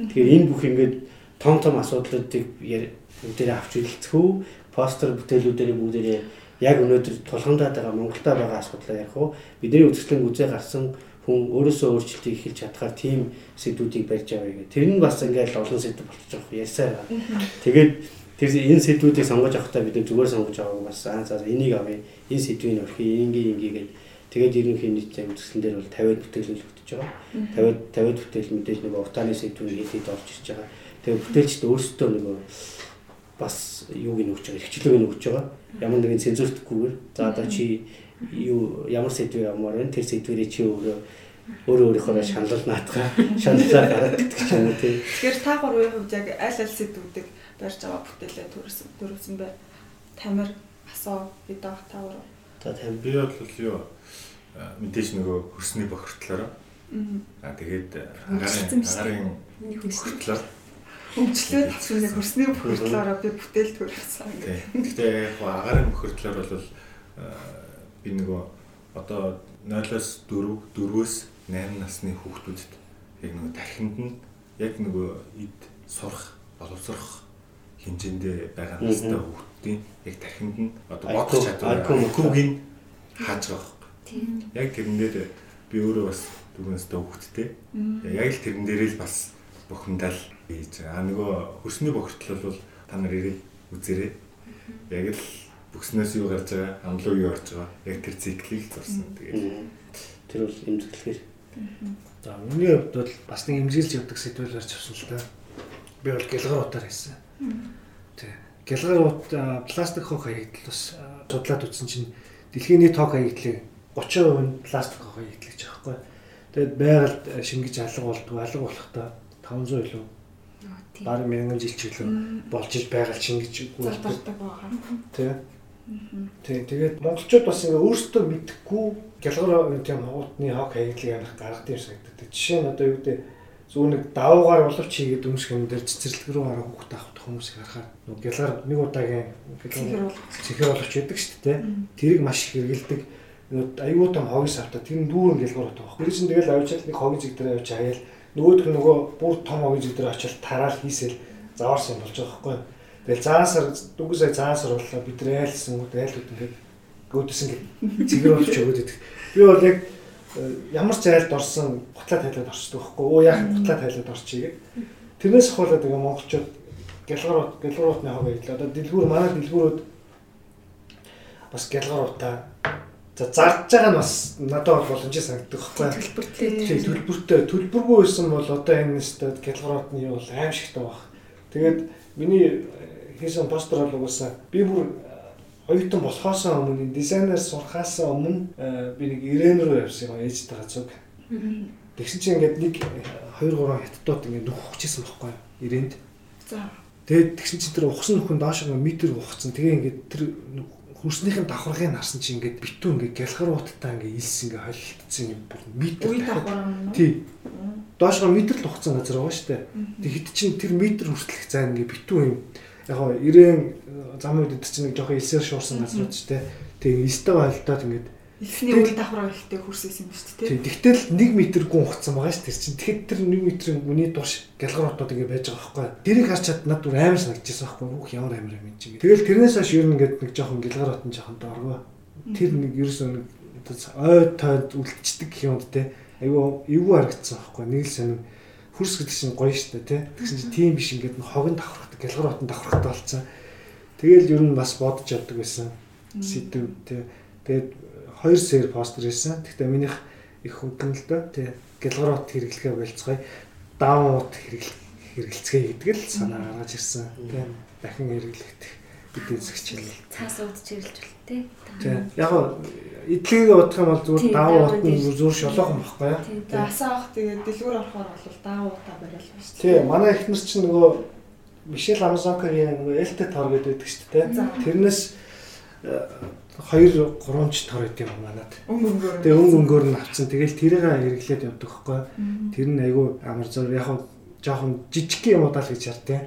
Тэгэхээр энэ бүх ингээд том том асуудлуудыг бүгдээрээ авч үзэлцэхүү постэр бүтээлүүдээр бүгдээрээ яг өнөөдөр тулгамдаад байгаа Монголда байгаа асуудлаа ярих уу бидний үзэсгэлэн үзээ гарсан хүн өөрөөсөө өөрчлөлтийг эхэлж чадхаар тийм сэдвүүдийг барьж авъя гэх. Тэр нь бас ингээд олон сэдв болчихж байгаа ярьсаар байгаа. Тэгээд тэр энэ сэдвүүдийг сонгож авахдаа бид зүгээр сонгож аваа бас аа за энийг авъя. Энэ сэдвийг орхи ингийн ингийн тэгээд ерөнхий нийтийн үзэсгэлэн дээр бол 50 бүтээл нөлөөлж байгаа. 50 50 бүтээл мэдээж нэг утааны сэдвүүд хийхэд орж ирж байгаа. Тэгээд бүтээлчд өөрсдөө нөгөө бас юуг нь өгч байгаа, хвчлэг нь өгч байгаа. Ямар нэгэн цензуртгүйгээр за одоо чи юу ямар сэдвээр авмаар байна? Тэр сэдвэрээ чи өөрөө өөрөө өөрийнхөө шаналл наатгаа шаналлаа гараад гэдэг юм уу тий. Тэгэхээр та гурвын хувьд яг аль аль сэдвүүдийг барьж байгаа бүтээлээ төрүүлсэн төрүүлсэн бай. Тамир, асоо, бидах та гурав. За тань Би бол юу мэдээж нөгөө хөрсний бохирдлоор аа тэгээд агарын агарын бохирдлоор Хөгжлөөд шинэ хөрсний бүхэлдлээрээ би бүтээл тий. Гэхдээ яг агарын бохирдлоор бол би нөгөө одоо 0-оос 4 4-өөс 8 насны хүүхдүүдэд яг нөгөө тархинд нь яг нөгөө эд сурах, боловсрох хэмжээндээ байгаа настай хүүхдийн яг тархинд нь одоо бодох чадвар IQ-г хааж байгаа Тийм. Яг тэрэн дээр би өөрөө бас дөрөвнөстэй хөвгттэй. Яг л тэрэн дээрээ л бас бухимдал хийж байгаа. А нөгөө хөрсний бохирдол бол та нар ирээд үзээрэй. Яг л бүкснээс юу гарч байгаа, амлуу юу орж байгаа. Яг тэр циклийг зурсан. Тэгээд Тэр бол имзэглэхээр. За миний хувьд бол бас нэг имзэлж явдаг сэдвэл гарч авсан л да. Би бол гэлгар утаар хийсэн. Тий. Гэлгар ут пластик хог хаягдл бас судлаад үзсэн чинь дэлхийн нийт хог хаягдлыг 30% нь пластик хог хаягдл гэж байгаа байхгүй. Тэгээд байгальд шингэж алга болдгоо алга болохдоо 500 илүү бараг мянган жил ч илүү болж иж байгаль шингэж гүйдэг. Залдардаг байгаа. Тий. Тий. Тэгээд монголчууд бас ингээ өөрсдөө мэдхгүй гялгар тийм утны хог хаягдлыг амих гаргадаг юм санагддаг. Жишээ нь одоо юу гэдэг зүүн нэг давуугаар боловч хийгээд өмсөх юм дээр цэцэрлэг рүү гарах хүүхд авах хүмүүсийг харахаар нөгөө гялгар нэг удаагийн Цэхэр бол цэхэр боловч байдаг шүү дээ. Тэрийг маш их хэрэгэлдэг. Аюу тум хогс автаа тэр нь дүүрэн гялгар утаа чинь тэгэл авчаал нэг хогийн зэг дээр авч хаяал нөгөөх нь нөгөө бүр том хогийн зэг дээр очил тараал хийсэл заваарсан юм болж байгаа байхгүй. Тэгэл заасар дүгэн сая заасар боллоо бид нар айлсан үү айлууд ингээд гүйдсэн гэх цэгэр болж өгөөд идэг. Би бол яг э, ямар ч айлд орсон гутлаа тайлаад орчдөг байхгүй. Оо яах гутлаа тайлаад орчих гээд. Тэрнээс хавуулаад ингээ монголчууд гялгарууд гялгаруутны хог ийлээ. Одоо дэлгүүр манай дэлгүүрүүд бас гялгаруутаа за зарж байгаа нь бас надад бол боломжтой санагддаг байхгүй. төлбөртэй. Төлбөртэй төлбөргүй байсан бол одоо энэ нэстэ гялгаруутны юу бол аим шигтэй баг. Тэгээд миний э, хийсэн постэр бол угаасаа би бүр э, оюутан болохоос өмнө дизайнер сурахаас өмнө э, би нэг ирээн рүү явсан юм ээжтэйгээ зүг. Тэгсэн чинь ингээд нэг 2 3 хятадууд ингээд нүх ухчихсан байхгүй юу? Ирээнд. За. Тэгээд тэгсэн чинь тэр ухсан нөхөн доош нь метр ухсан. Тэгээ ингээд тэр хөрснийхэн давхаргыг харсан чинь ингээд битүү ингээд гялхар ууттай ингээд илс ингээд холилдсон юм бүр метр. Үе давхар уу? Тий. Доошгоо метр л ухсан газар байгаа шүү дээ. Тэг хэд чинь тэр метр хүртэлх зайн ингээд битүү юм. Яг гоо ирээн зам үед чинь нэг жоохон илсээр шуурсан газрууд шүү дээ. Тэг илстэй байлтаад ингээд Элсний үе давхар ихтэй хүрсэн юм шүү дээ. Тий, тэгтэл 1 м гүн ухцсан байгаа шүү дээ. Чинь тэгэхэд тэр 1 м-ийн үний турш гялгаруудад ингэ байж байгаа байхгүй. Тэрийг харж чад над бүр амар санагдчихсан байхгүй. Үх ямар амар юм чи. Тэгэл тэрнээс хойш ер нь ингээд нэг жоохон гялгарууд нь жоохон дооргоо. Тэр нэг ерөөсөө нэг ой тойд үлдчихдэг гэх юмд те. Айгу эвгүй харагдсан байхгүй. Нэг л сонир хөрс гэдэг чинь гоё шүү дээ те. Тэгсэн чинь тийм биш ингээд хогон давхрахдаг гялгарууд нь давхрахтай болсон. Тэгэл ер нь бас бодож явдаг байсан. Сэдв те. Тэгээд хоёр сэр постэр хийсэн. Гэхдээ минийх их хөнгөн л доо. Тэ гэлгарот хэрэглэхээ болцгоё. Даунууд хэрэглэх хэрэгэлцгээе гэдэг л санаа гаргаж ирсэн. Тэ дахин хэрэглэхт бидний зэгчлээ. Цаас уудч ирэлж бол тээ. Тэ яг гоо эдлэгийг бодох юм бол Тийм, зүгээр даун даун ут нь зүүр шолоохон байхгүй юу? Тийм. Асаа авах тэгээд дэлгүүр орохоор бол даавуута барил ба шүү. Тий, манай эхнэр чинь нөгөө Мишель Амазонкагийн нөгөө Элте тор гэдэг байдаг шүү дээ. Тэрнээс э, хоёр гурван ч тор идэв юм манад. Тэгээ өнгө өнгөөр нь авцсан. Тэгэл тэрийг хэрэглээд явдаг хгүй. Тэр нь айгүй амар зур яг хав жоохон жижиг юм удаа л гэж ярьтیں۔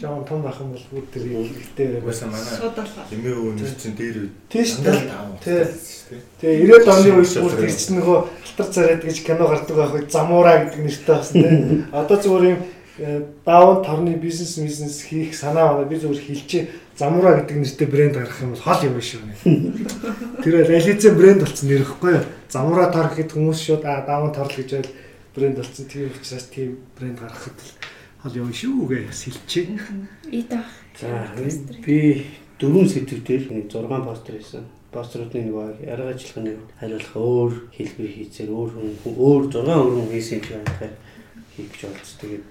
Жоохон том байх юм бол бүр тэр угаасаа байсан. манай эмээ өвнөр чинь дээр үед Тийш дээ. Тэгээ 90-ад оны үед бүр тэр чинь нөгөө алтар царайд гэж кино гардаг байх үед замуура гэдэг нэртэй байсан тийм. Одоо зүгээр юм даун торны бизнес бизнес хийх санаа байна. Би зүгээр хилчээ замуура гэдэг нэртэй брэнд гаргах юм бол хол юм биш үү. Тэр бол ализен брэнд болсон нэр ихгүй юу? Замуура тор гэхэд хүмүүс шууд аа даун торл гэж байл брэнд болсон. Тийм учраас тийм брэнд гаргахад л хол юм шүү гэж хилчээ. Идах. За би дөрвөн сэдв дээр нэг 6 постэр хийсэн. Постеруудын нэг арга ажиллахны хариулах өөр хэлбэр хийцээр өөр хүн өөр 6 өөр хүн хийсэн юм байна хийх гэж болж тэгээд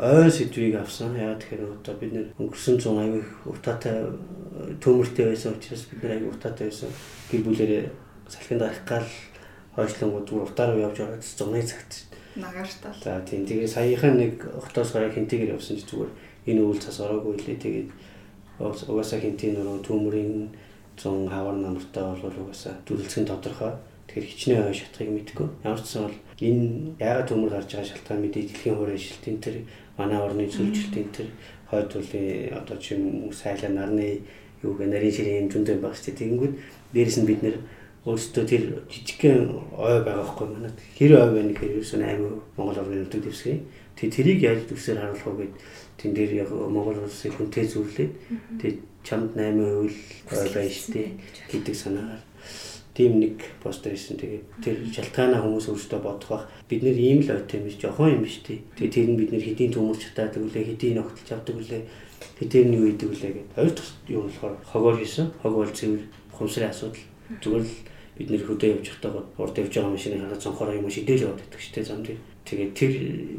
ойн сэдвийг авсан. Яагаад тэгэхээр одоо бид нэр өнгөрсөн 100 аягүй утаатай э, төмөртэй байсан учраас бид нэр аягүй утаатай байсан. Гэр бүлэрээ салхинд гарах гал хойшлонгууд зүгээр утаар руу явж байгаа гэсэн зуны цагт Нагартал. За тийм тэгээ саяхан нэг хотоос гараа хинтэйгээр явсан чи зүгээр энэ үйл цас ороогүй лээ тэгээд угаасаа хинтийн нөрөө төмөрийн 100 хавар намартай бол угаасаа дүрлцэн тодорхой тэгэхээр хичнээн хой шатхыг мэдгүй ямар ч сан бол энэ яагаад төмөр гарч байгаа шалтгаан мэдээ дэлхийн хуурай шилтийн тэр манай орны зөвлөлтийн тэр хойд турлын одоо чи юм уу сайлаа нарны юу гэ нарийн ширийн зөндөө баг шүү дээ тэгэнгүүт дээрэс нь бид нэр өөрөөсөө тэр жижигхэн ой байгаа хгүй манад хэр ой байна гэхээр ерөөсөө 8 Монгол орны нутаг дэвсгэн. Тэгээ тэрийг яаж төвсөр харуулах вэ гэд тэн дээр яг Монгол улсыг хүнтэй зүрлээд тэгээ чамд 8% л ой байна. штэ гэдэг санаагаар тийм нэг постэр ирсэн. Тэгээд тэр шалтгаанаа хүмүүс өөрсдөө бодох бах. Бид нэр ийм л ойтой юм биш, жохон юм биш тий. Тэгээд тэр нь бид нэр хэдийн төмөрч чадаадаг үлээ, хэдийн огтлж авдаг үлээ, хэдийн юу идэг үлээ гэдэг. Хоёр дахь юу болохоор хогоор хийсэн. Хог бол цэвэр хумсрын асуудал. Зүгээр л бид нэр хөдөө явж байхдаа урд явж байгаа машиныг хараад цонхороо юм шидэж яваад байдаг шүү дээ зам дээр. Тэгээд тэр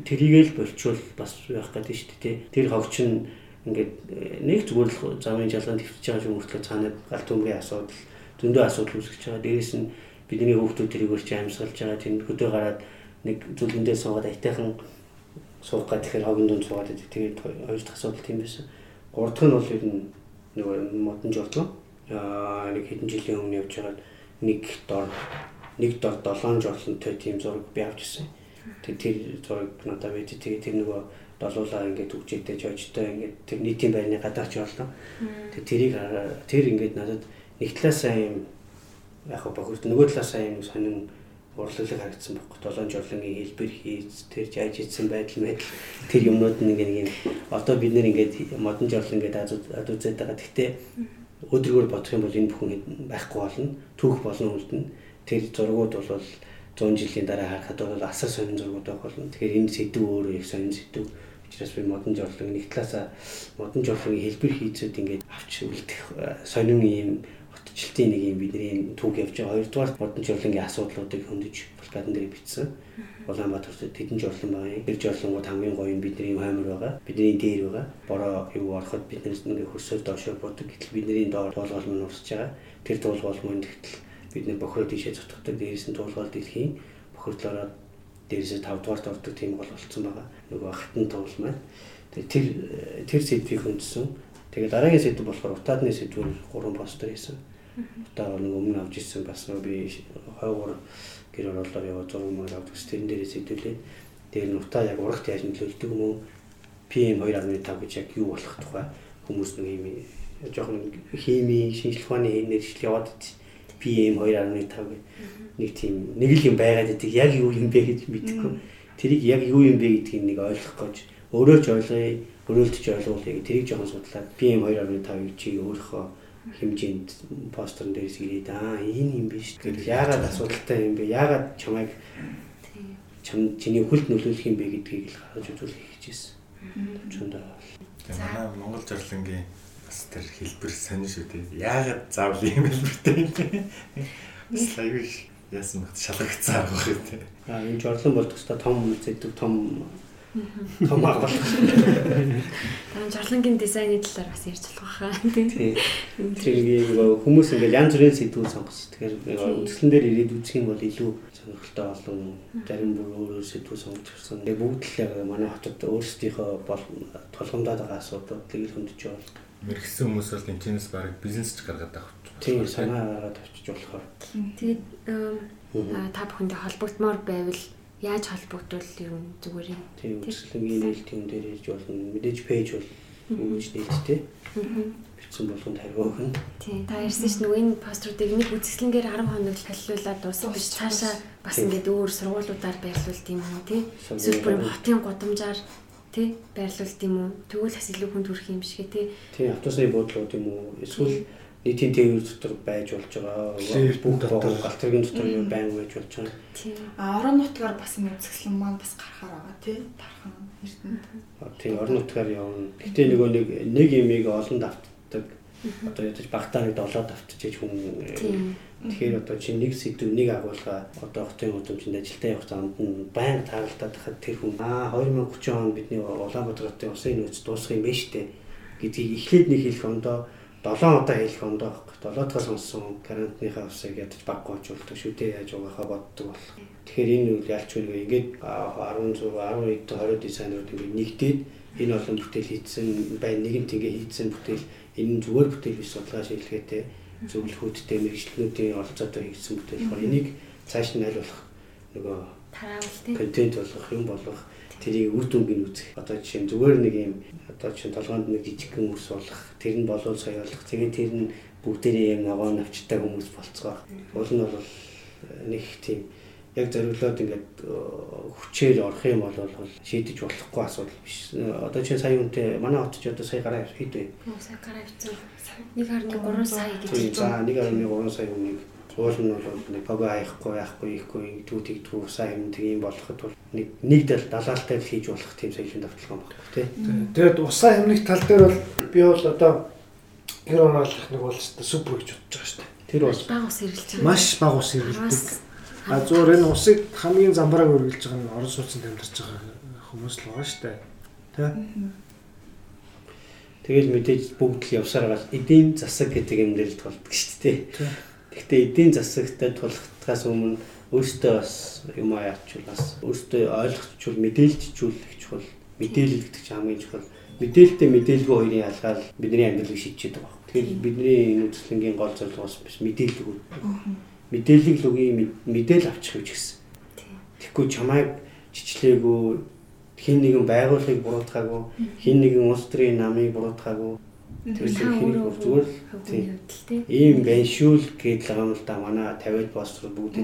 тэрийгэл болчвол бас байх гэдэг шүү дээ. Тэр хогч нь ингээд э, нэг зүгээр л замын жалгаанд твтж байгаа юм хүртэл цаанаа галт төмгийн асуудал зөндөө асуудал үүсгэж байгаа. Дээрээс нь бидний хүүхдүүд тэрийг өрч амьсгалж байгаа. Хөдөө гараад нэг зүлгэндээ суугаад айтайхан суух гад тэгэхээр хогийн дунд суугаад байдаг. Тэгээд хоёр дахь асуудал тийм байсан. Гурав дахь нь бол ер нь нөгөө модон жолдгоо. Аа нэг хэдэн жилийн өмнө явж байгаад нэг дор нэг дор 7 жорлонтой тийм зураг би авч ирсэн. Тэгээд тэр зураг надад бид тэгээд тэр нөгөө долуулаа ингээд үгжээтэй жожтой ингээд тэр нийтийн байрны гадаач орлоо. Тэгээд тэрийг тэр ингээд надад нэг талаасаа юм яг бохирд нөгөө талаасаа юм сонин урлаглаг харагдсан байхгүй. Долоон жорлонгийн хэлбэр хийц тэр яаж ийдсэн байдал мэдл тэр юмнууд нь ингээ нэг юм одоо бид нэр ингээд модон жорлон гэдэг адуудзаад байгаа. Гэхдээ өдрөгөр бодох юм бол энэ бүхэн байхгүй болно. Түүх болно үлдэн. Тэр зургууд бол 100 жилийн дараа харахад бол асар сонин зургууд байх болно. Тэгэхээр энэ сэдв өөрөө их сонин сэдв. Учираас би модон жорлог нэг талаасаа модон жорлогийн хэлбэр хийцүүд ингээд авч үлдэх сонин юм жилтийн нэг юм бидний түүх явж байгаа. Хоёрдугаар модон жорлонгийн асуудлуудыг хөндөж плакатан дээр бичсэн. Улаанбаатарт тэдэн жорлон байгаа. Тэр жорлонгууд хамгийн гоё юм бидний хоймор байгаа. Бидний дээр байгаа. Бороо юу ороход бид нар ингээ хөрсөөр доошоо будаг. Гэтэл бидний доор туулгал мөн урсж байгаа. Тэр туулгал мөн тэгтэл бид нар бохироо тийшээ цутгадаг. Дээрээс нь туулгал дэлхийн бохирлороо дээрээс 5 дугаарт ордог тийм гол болцсон байгаа. Нөгөө хатан туул маань. Тэр тэр сэдвийг хөндсөн. Тэгээ дараагийн сэдв болохоор утаадны сэдвээр 3 постэр хийсэн. Одоо нэг өмнө авч ирсэн бас нөө би 23 гэр оролоор яваа 100 мөр авдаг тэрэн дээрээ сэдвүүлээ. Тэр нь утаа яг урагт яаж нөлөөлдөг юм уу? PM 2.5 гэж яг юу болох тухай хүмүүс нэг юм жоохон хими шинжлэх ухааны нэршил яваад PM 2.5 нэг тийм нэг л юм байгаад идэг яг юу юм бэ гэж мэдэхгүй. Тэрийг яг юу юм бэ гэдгийг нэг ойлгох гэж өөрөө ч ойлгоё, өрөөлтөж ойлгуулъя гэх тэрийг жоохон судлаад PM 2.5-ыг чи өөрийнхөө хэмжээнд постерн дээрс ирээд аа энэ юм биш гэвэл яагаад асуудалтай юм бэ? Яагаад чамайг чам чиний хүлд нөлөөлөх юм бэ гэдгийг л гаргаж үзүүлэх хийжсэн. Чундаа. Тэгээ манай Монгол жарлангийн бас тэр хэлбэр сонир шүү дээ. Яагаад заавал ийм хэлбэртэй юм бэ? Бас аюул яасан мэт шалгагдсан арга байх те. Аа энэ жорлон бол төстой том үзэгдэг том том агуул. Таран жорлонгийн дизайны талаар бас ярьж болох байхаа тий. Тэр нэг хүмүүс ингээл янз бүрийн сэдвүүд сонгоч. Тэгэхээр үндслэн дээр ирээд үзэх юм бол илүү сонирхолтой болон зарим бүр өөр өөр сэдвүүд сонгож ирсэн. Тэгээ бүгд л яг манай хотод өөрсдийнхөө бол тулгамдаад байгаа асуудлыг л хөндөж байгаа. Мэргэсэн хүмүүс бол энэчнээс баг бизнес ч гаргаад авч. Тийм санаа гаргаад авчиж болохоор. Тэгээд та бүхэндээ холбогдмоор байвал яаж холбогдвол юм зүгээр юм. Тийм үсгэлэнгийн нээлтийн дээр ирж болно. Мэдээж пэйж бол үүж нээлттэй. Бичсэн болгонд хариу өгнө. Тийм. Та ярьсан ш нөгөө энэ поструудыг нэг үзэсгэлэнгээр 10 хоног л халилуулаад дуусах биш цаашаа бас ингээд өөр сургуулиудаар байрлуулт юм уу тий. Эсвэл бүр хотын гудамжаар тий байрлуулт юм уу. Тэгвэл бас илүү хүнд хүрэх юм шиг тий. Тийм автобусны буудлууд юм уу. Эсвэл нийтийн тээвэр дотор байж болж байгаа. Бүх дотор галтрын дотор байн байж болж байгаа. Тийм. А орон нутгаар бас энэ үзэсгэлэн маань бас гарахаар байгаа тий. Тархан эрдэнэт. Тийм орон нутгаар явна. Гэтэ нөгөө нэг нэг имийг олон давтдаг. Одоо ядаж багтаа нэг долоод давтчихэж хүн Тэгэхээр одоо чи нэг сэдв нэг агуулга одоо хотын хөдөлмөрчөнд ажилдаа явах замд нь байнга тааралдаад хахад тэр хүн аа 2030 он бидний Улаанбаатар хотын усын нөөц дуусах юм байна штэ гэдгийг эхлээд нэг хэлэх ондоо 7 удаа хэлэх ондоо байхгүй. 7 дахь сонссон карантиныхаа усыг ядаж баг гоочулдаг шүү. Дээ яаж угаахаа боддог бол. Тэгэхээр энэ үйл ялч үгүй ингээд 16 12 20 дизайнерууд ингээд нэгдээд энэ олон бүтээл хийсэн бай нэгэнт ингээ хийсэн бүтээл энэ нь зүгээр бүтээл биш судалгаа шийдлгээтэй зөвлөхүүдтэй мэрэгчлэнүүдийн оролцоотой хийсэн бүтээл. Энийг цааш нь аль болох нөгөө тараавал контент болгох юм болгох тэрийг үр дүнгийн үзэх. Одоо жишээ нь зүгээр нэг юм одоо чинь толгоонд нэг жижиг хүмүүс болох, тэр нь болов соёолох. Тэгээд тэр нь бүгдээрээ юм ногоо навчтай хүмүүс болцгоо. Уул нь бол нэг тийм яг зориглоод ингээд хүчээр орох юм бол шийдэж болохгүй асуудал биш. Одоо чинь сая үнтэй манай хот ч одоо сая гараа хэд вэ? Сая гараа авчихсан. 1.3 сая гэж байна. За 1.3 сая хүнийг уул нь бол нэг пого аяхгүй яахгүй ихгүй дүү сая юм тийм болоход бол нэг нэг дэл далаалтай л хийж болох тийм соёлын тогтолцоо баггүй тий. Тэгээд усаа хэмнэх тал дээр бол би бол одоо гэр оруулах нэг бол супер гэж бодож байгаа шүү дээ. Тэр бол баг ус хэрэлж байна. Маш баг ус хэрэлдэг. А зөөр энэ усыг хамгийн замбрааг үргэлж байгаа нь орон сууцнд амьдарч байгаа хүмүүс л байгаа шүү дээ. Тэ? Тэгэл мэдээж бүгд л явсаар гал эдийн засаг гэдэг юм дээр л тулдаг шүү дээ. Гэхдээ эдийн засагтай тулахтаас өмнө өөртөө бас юм аяачвал бас өөртөө ойлгочвол мэдээлжжүүлэх чухал. Мэдээлэл гэдэг чинь хамгийн чухал. Мэдээлэлтэй мэдээлгүй хоёрын ялгаал бидний амьдралыг шийдчихэд байгаа. Тэгэхээр бидний энэ үзлэнгийн гол зорилго бас биш мэдээлэл өгөх мэдээллийг л үгүй мэдээл авчих гэж гисэн. Тэгэхгүй чамайг чичлээгүй хин нэгэн байгууллагыг буруутгаагүй хин нэгэн улс төрийн намыг буруутгаагүй тэрсэн хэрэг зүгээр ийм байна шүү л гэж байгаа юм л да. Манай 50-д постэр бүгд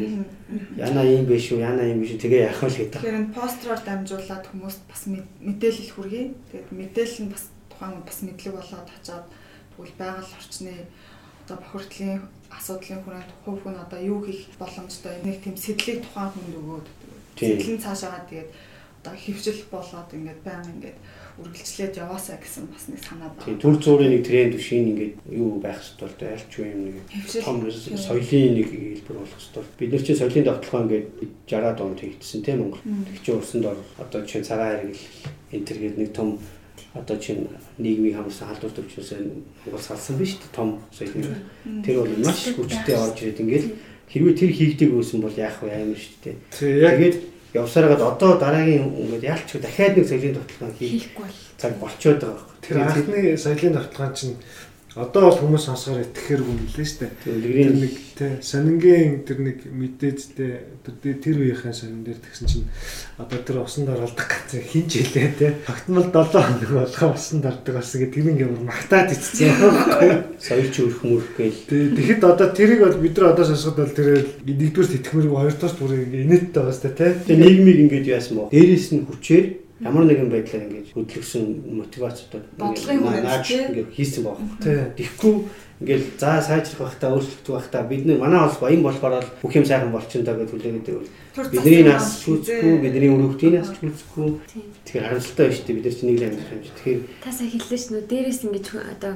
яна ийм биш шүү яна ийм биш тэгээ яах вэ гэдэг. Тэгэхээр энэ построор дамжуулаад хүмүүст бас мэдээлэл хүргэе. Тэгээд мэдээлэл нь бас тухайн бас мэдлэг болоод очоод тэгвэл байгаль орчны одоо бохирдлын асуудлын хүрээнд хувь хүн одоо юу хийх боломжтой нэг тийм сэтлийг тухайн хүнд өгөөд сэтлэн цаашаагаа тэгээд одоо хөвчл болоод ингээд баян ингээд үргэлжлээд яваасаа гэсэн бас нэг санаа байна. Тийм төр зуурын нэг тренд бишийн ингээд юу байх хэрэгтэй аль ч юм нэг том соёлын нэг хэлбэр болох хэрэгтэй. Бид нар чинь соёлын тогтолцоо ингээд 60-аад онд хийгдсэн тийм Монгол. Тэгчээ урсанд ор одоо чинь цагаан хэрэг энэ төр гээд нэг том одоо чинь нийгмийг хамарсан халдвар төвчнөөс Монгол салсан биш үү том соёлын тэр бол маш хүчтэй орж ирээд ингээл хэрвээ тэр хийгдэг байсан бол яах вэ? Амар шүү дээ. Тэгээд явсараад одоо дараагийн ингээд яалч дахиад нэг соёлын тогтолцоо бол цаг болчиход байгаа байхгүй. Тэр анхны соёлын тогтолцоо чинь Одоо бол хүмүүс сонсохоор итгэхэр юм лээ шүү дээ. Тэр нэг тий сонингийн тэр нэг мэдээдтэй тэр тэр үеийнхэн сонин дээр тэгсэн чинь одоо тэр усанд оролдох гэсэн хинж хэлээ тий. Тогтмол 7 хоног болгоо усанд ордог болсон гэдэг тэр ингээ магтаад ицсэн. Соёлч өрх мөрх гээл. Тий тэгэхэд одоо тэрийг бол бид нар одоо сонсоход бол тэр нэгдүгээр итгэмэрэг хоёрдугаар бүр ингээ инээдтэй байгаа дээ тий. Тэгээ нийгмийг ингээд яасан мó. Дээрээс нь хүчээр ямар нэгэн байдлаар ингэж хөдөлгсөн мотивацтай нааж ингэж хийсэн баг. Тэгэхгүй ингээл за сайжрах байхдаа өөрчлөгдөх байхдаа бид нар манай улс баян болохоор л бүх юм сайхан болчихно даа гэж хүлээгээд бидний нас чүүцэхгүй бидний өрөвдгийн нас чүүцэхгүй тэгэхээр харамсалтай байна шүү дээ бид нар чинь нэг л амьдрах юм чи тэгэхээр та сая хэллээ ш нь дээрээс ингэж одоо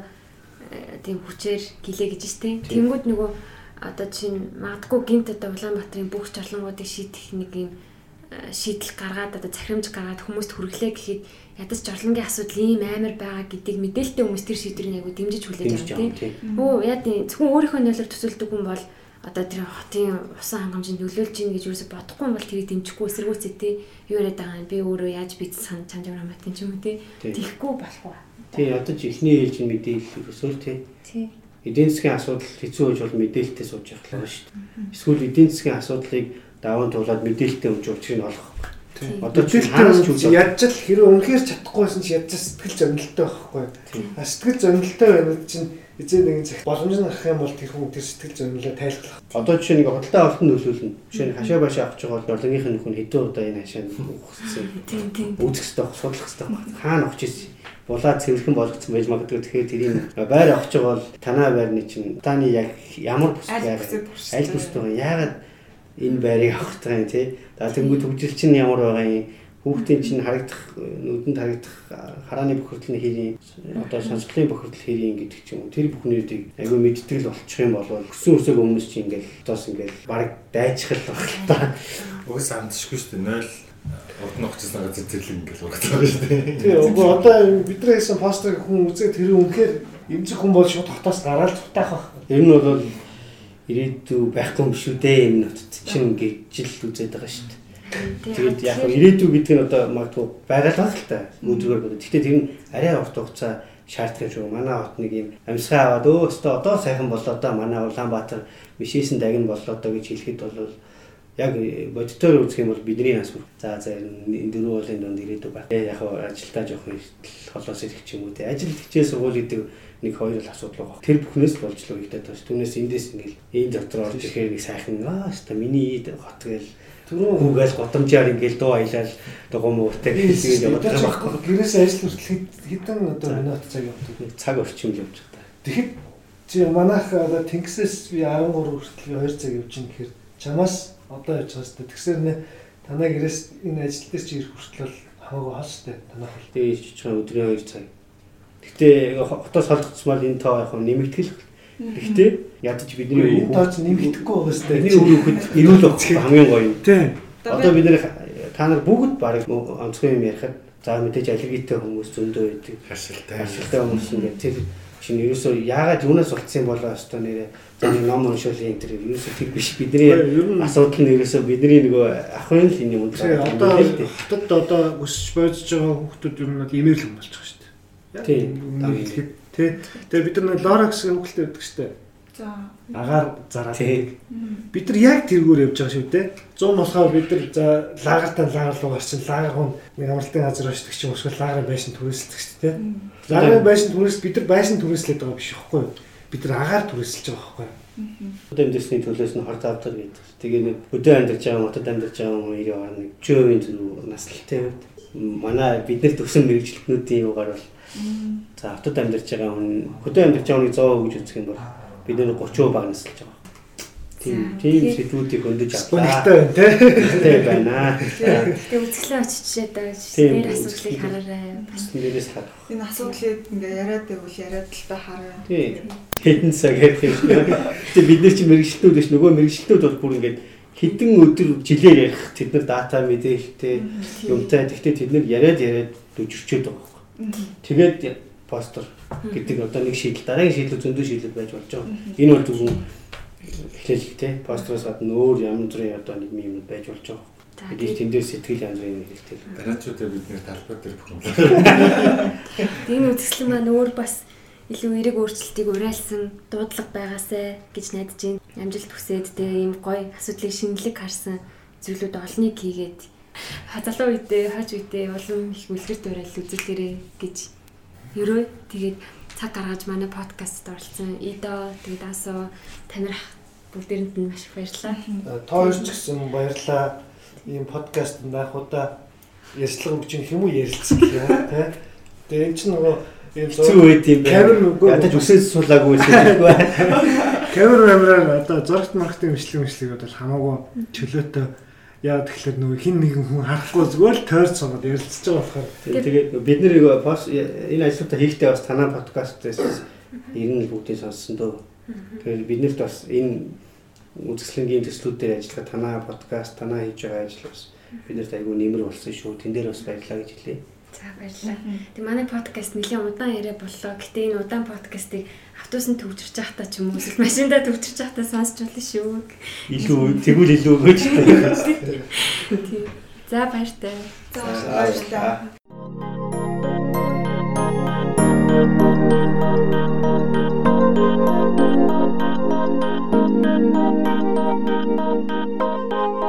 тийм хүчээр гэлээ гэж штэ тэнгууд нөгөө одоо чинь магадгүй гинт одоо Улаанбаатарын бүх жолонгуудыг шийдэх нэг юм шийдэл гаргаад одоо захирамж гаргаад хүмүүст хүргэлээ гэхэд ядаж жорлонгийн асуудал ийм амар байгаа гэдгийг мэдээлэлтэй хүмүүс тэр шийдвэрийг айгу дэмжиж хүлээж авах тийм. Өө яа тийм. Зөвхөн өөрийнхөө нөлөөр төсөлдөг хүн бол одоо тэр хотын усан хангамжинд нөлөөлж ийн гэж юусо бодохгүй юм бол тэрийг дэмжихгүй эсэргүүцээ тий. Юу яриад байгаа юм? Би өөрөө яаж бий сан чанж амраа матин ч юм уу тий. Тийхгүй болох уу тий одоо ч ихний ээлж мэдээлэл өсөөл тий. Тий. Эдийн засгийн асуудал хэцүү байж бол мэдээлэлтэй сууж явах л байна шүү дээ. Эсвэл эдийн засгийн асуудлыг даван туулаад мэдээлэлтэй өмж учрыг олох. Одоо чи хараас ч ядч л хэрэв үнэхээр чадахгүйсэн чи ядч сэтгэл зөнөлттэй байхгүй. А сэтгэл зөнөлттэй байвал чинь эзэн нэгэн цаг боломж нь гарах юм бол тэр хүн тэр сэтгэл зөнөлөө тайлбарлах. Одоо жишээ нэг хөдөлთა олтон нөлөөлнө. Жишээ нь хашаа башаа авчих бол орлогынх нь хүн хэдэн удаа энэ хашаа ухсан. Тийм тийм. Үзэх хэрэгтэй, судлах хэрэгтэй. Хаана очиж булаа цэвэрхэн болгоцсон байж магадгүй тэгэхээр тэрийг байр авчих бол танаа байрны чинь таны яг ямар бүс байр аль бүстэй байгаа яагаад энэ байрыг авах тань тий. За тэнгуү төгжил чинь ямар байгаа юм хүүхдийн чинь харагдах нүдэнд харагдах харааны бохирдлын хэрийн одоо сонсголын бохирдол хэрийн гэдэг ч юм уу тэр бүхнүүдийг агүй мэддэг л болчих юм бол өссөн өсөг өмнөс чинь ингээл одоос ингээл баг дайжих л баг та. Угс амтшгүй шүү дээ 0 урд нь очсон газар зэрлэг ингээл урагт байгаа шүү дээ. Тий, үгүй одоо бидний хийсэн постерыг хүн үзээ тэр үнэхээр эмзэг хүн бол шууд хотоос гараад цутаах байх. Энэ нь бол ирээдүй байхгүй юм шүү дээ энэ нотд чинь гэж л үзээд байгаа шүү дээ. Тэгээд яг нь ирээдүй гэдэг нь одоо магадгүй байгаль баг л та өдрөөр бодож. Гэхдээ тэр нь арай урт хугацаа шаарддаг шүү. Манай хот нэг юм амьсгаа аваад өө өстө одоо сайхан болоо да манай Улаанбаатар мишээсэн дагн болоо да гэж хэлэхэд бол яг бодитоор үзэх юм бол бидний нас бүр за за энэ дөрөв уулын донд ирээдүй байна. Яг ажилдаа жоох холоос ирэх ч юм уу те. Ажил хичээл сургууль гэдэг нэг хоёр л асуудал байгаа. Тэр бүхнээс болж л үгтэй тааш. Түүнээс эндээс ингээл энэ дотор орж ирэхээр нэг сайхан аа хэвээ миний хот гээл Түгэл готомжаар ингээл дуу аялал дугуй муутай хэлгээд яваад байгаа байхгүй. Гэрээс ажил хүртэл хэдэн одоо минут цаг явдаг. Нэг цаг орчим л явж байгаа. Тэгэхэд чи манайх одоо Тэнгисээс би 13 хүртэл 2 цаг явж ин гэхээр чамаас одоо явж байгаа сте. Тэгсээр нэ танаа гэрээс энэ ажил дээр чи ирэх хүртэл хамаагүй хол сте. Танах бол. Тэгээ жижигхэн өдрийн 2 цаг. Гэтэ хотоос холдсмал энэ тоо яг нэмэгдэл. Гэхдээ ядаж бидний энэ тоо ч нэмэгдэхгүй байгаа сте. Бидний үр хөвгөд ирүүл болох хамгийн гоё юм. Тийм. Одоо бид нэр та нар бүгд баг онцгой юм ярихад за мэдээж аллергитэй хүмүүс зөндөө байдаг. Харшилтай. Харшилтай хүмүүс ингээд тэр чинь ерөөсөө яагаад юунаас болцсон болоо өстой нэрээ нэг ном уншуулын энэ тэр ерөөсөө тэр биш бидний асуудал нь ерөөсөө бидний нөгөө ахын л энэ юм. Одоо хотод одоо өсөж бойдож байгаа хүмүүс ер нь имэйл юм болж байгаа шүү дээ. Тийм. Тэ. Тэгээ бид нар лоракс байдаг шүү дээ. За. Агаар зараад. Бид нар яг тэргээр явж байгаа шүү дээ. 100 болохоор бид нар за лагартаа лагар руу гарчин лагар хүн нэг амралтын газар очдог ч юм уу лагарын байшин түрээсэлдэг шүү дээ. Лагарын байшин түрээс бид нар байшин түрээслээд байгаа биш байхгүй юу? Бид нар агаар түрээсэлж байгаа байхгүй юу? Одоо эндээсний төлөөс нь хорд авдаг гэдэг. Тэгээ нэг өдөө амьдарч байгаа хотод амьдарч байгаа хүмүүс яваа нэг 40% зүрх наслалтай байд. Манай бид нар төвсөн мэрэгчлэтнүүдийн юугаар бол за хотод амьдарч байгаа хүн хөдөө амьдарч байгаа хүнийг 100% гэж үзэх юм бол бид нэр 30% баг насалж байгаа. Тийм тийм сэдвүүдийг өндөж авлаа. Үнэтэй байна тий. байна. Тэгээ үзгэлээ очичээд нэр асуудлыг хараарай. Бас нэрээс харах. Энэ асуудлыг ингээ яриад байвал яриад л та хараа. Тий. Хэдэн цаг ярих юм шиг. Тэгээ бид нар чи мэрэгчлүүд биш нөгөө мэрэгчлүүд бол бүр ингээд хэдэн өдөр жилээр ярих тэд нар дата мэдээлэлтэй юмтай. Гэхдээ тэд нар яриад яриад дүжирчээд байгаа. Тэгээд постэр гэдэг одоо нэг шийдэл дараагийн шийдэл зөндөө шийдэл байж болж байгаа. Энэ бол зөвхөн эхлэл те постероос гадна өөр ямар зүрийн одоо нэг юм байж болж байгаа. Тэгээд тэндээс сэтгэл янз бүрийн хэрэгтэй. Гараачуудаа бидний талбай дээр бүхэмлээ. Энэ үзэсгэлэн маань өөр бас илүү эерэг өөрчлөлтийг уриалсан дуудлага байгаасай гэж найдаж байна. Амжилт хүсээд тэгээ ийм гоё асуудлыг шинэлэг харсан зүйлүүд олныг хийгээд залуу үедээ хаж үедээ улам их үлгэр дуурайл үзэлтэрээ гэж Ерөө тэгээд цаг гаргаж манай подкастт оролцсон. Идо тэгээд асуу танир бүгдээрэнд нь маш их баярлалаа. Тоо ч гэсэн баярлалаа. Ийм подкаст анх удаа ярьцлага өгч юм уу ярилцсан гэх юм тий. Тэгээд энэ чинь нөгөө ийм зүй үед юм байна. Ядаж үсээс суулаагүй хэлэхгүй. Камер камераар одоо зурагт маркетинг мэтлэг мэтлэг бол хамаагүй чөлөөтэй Яа тэгэхээр нөгөө хин нэгэн хүн харахгүй зүгээр л тойрч суугаад ярилцж байгаа болохоор тэгээд бид нэр энэ ажлуудаа хийхдээ бас танай подкастээс ирнэ бүгдийг сонссон дөө. Тэгээд биднэрт бас энэ үзэсгэлэнгийн төслүүдээр ажиллах танай подкаст танай хийж байгаа ажил бас биднэрт айгүй нэмэр болсон шүү. Тэн дээр бас баярлалаа гэж хэлье. За баярлалаа. Тэг манай подкаст нэлээд удаан яриа боллоо. Гэтэ энэ удаан подкастыг автобусанд төвчөрч байхдаа ч юм уу эсвэл машиндаа төвчөрч байхдаа сонсч болно шүү. Илүү тэгвэл илүү өгөөч. Тийм. За баяртай. За баярлалаа. Thank you.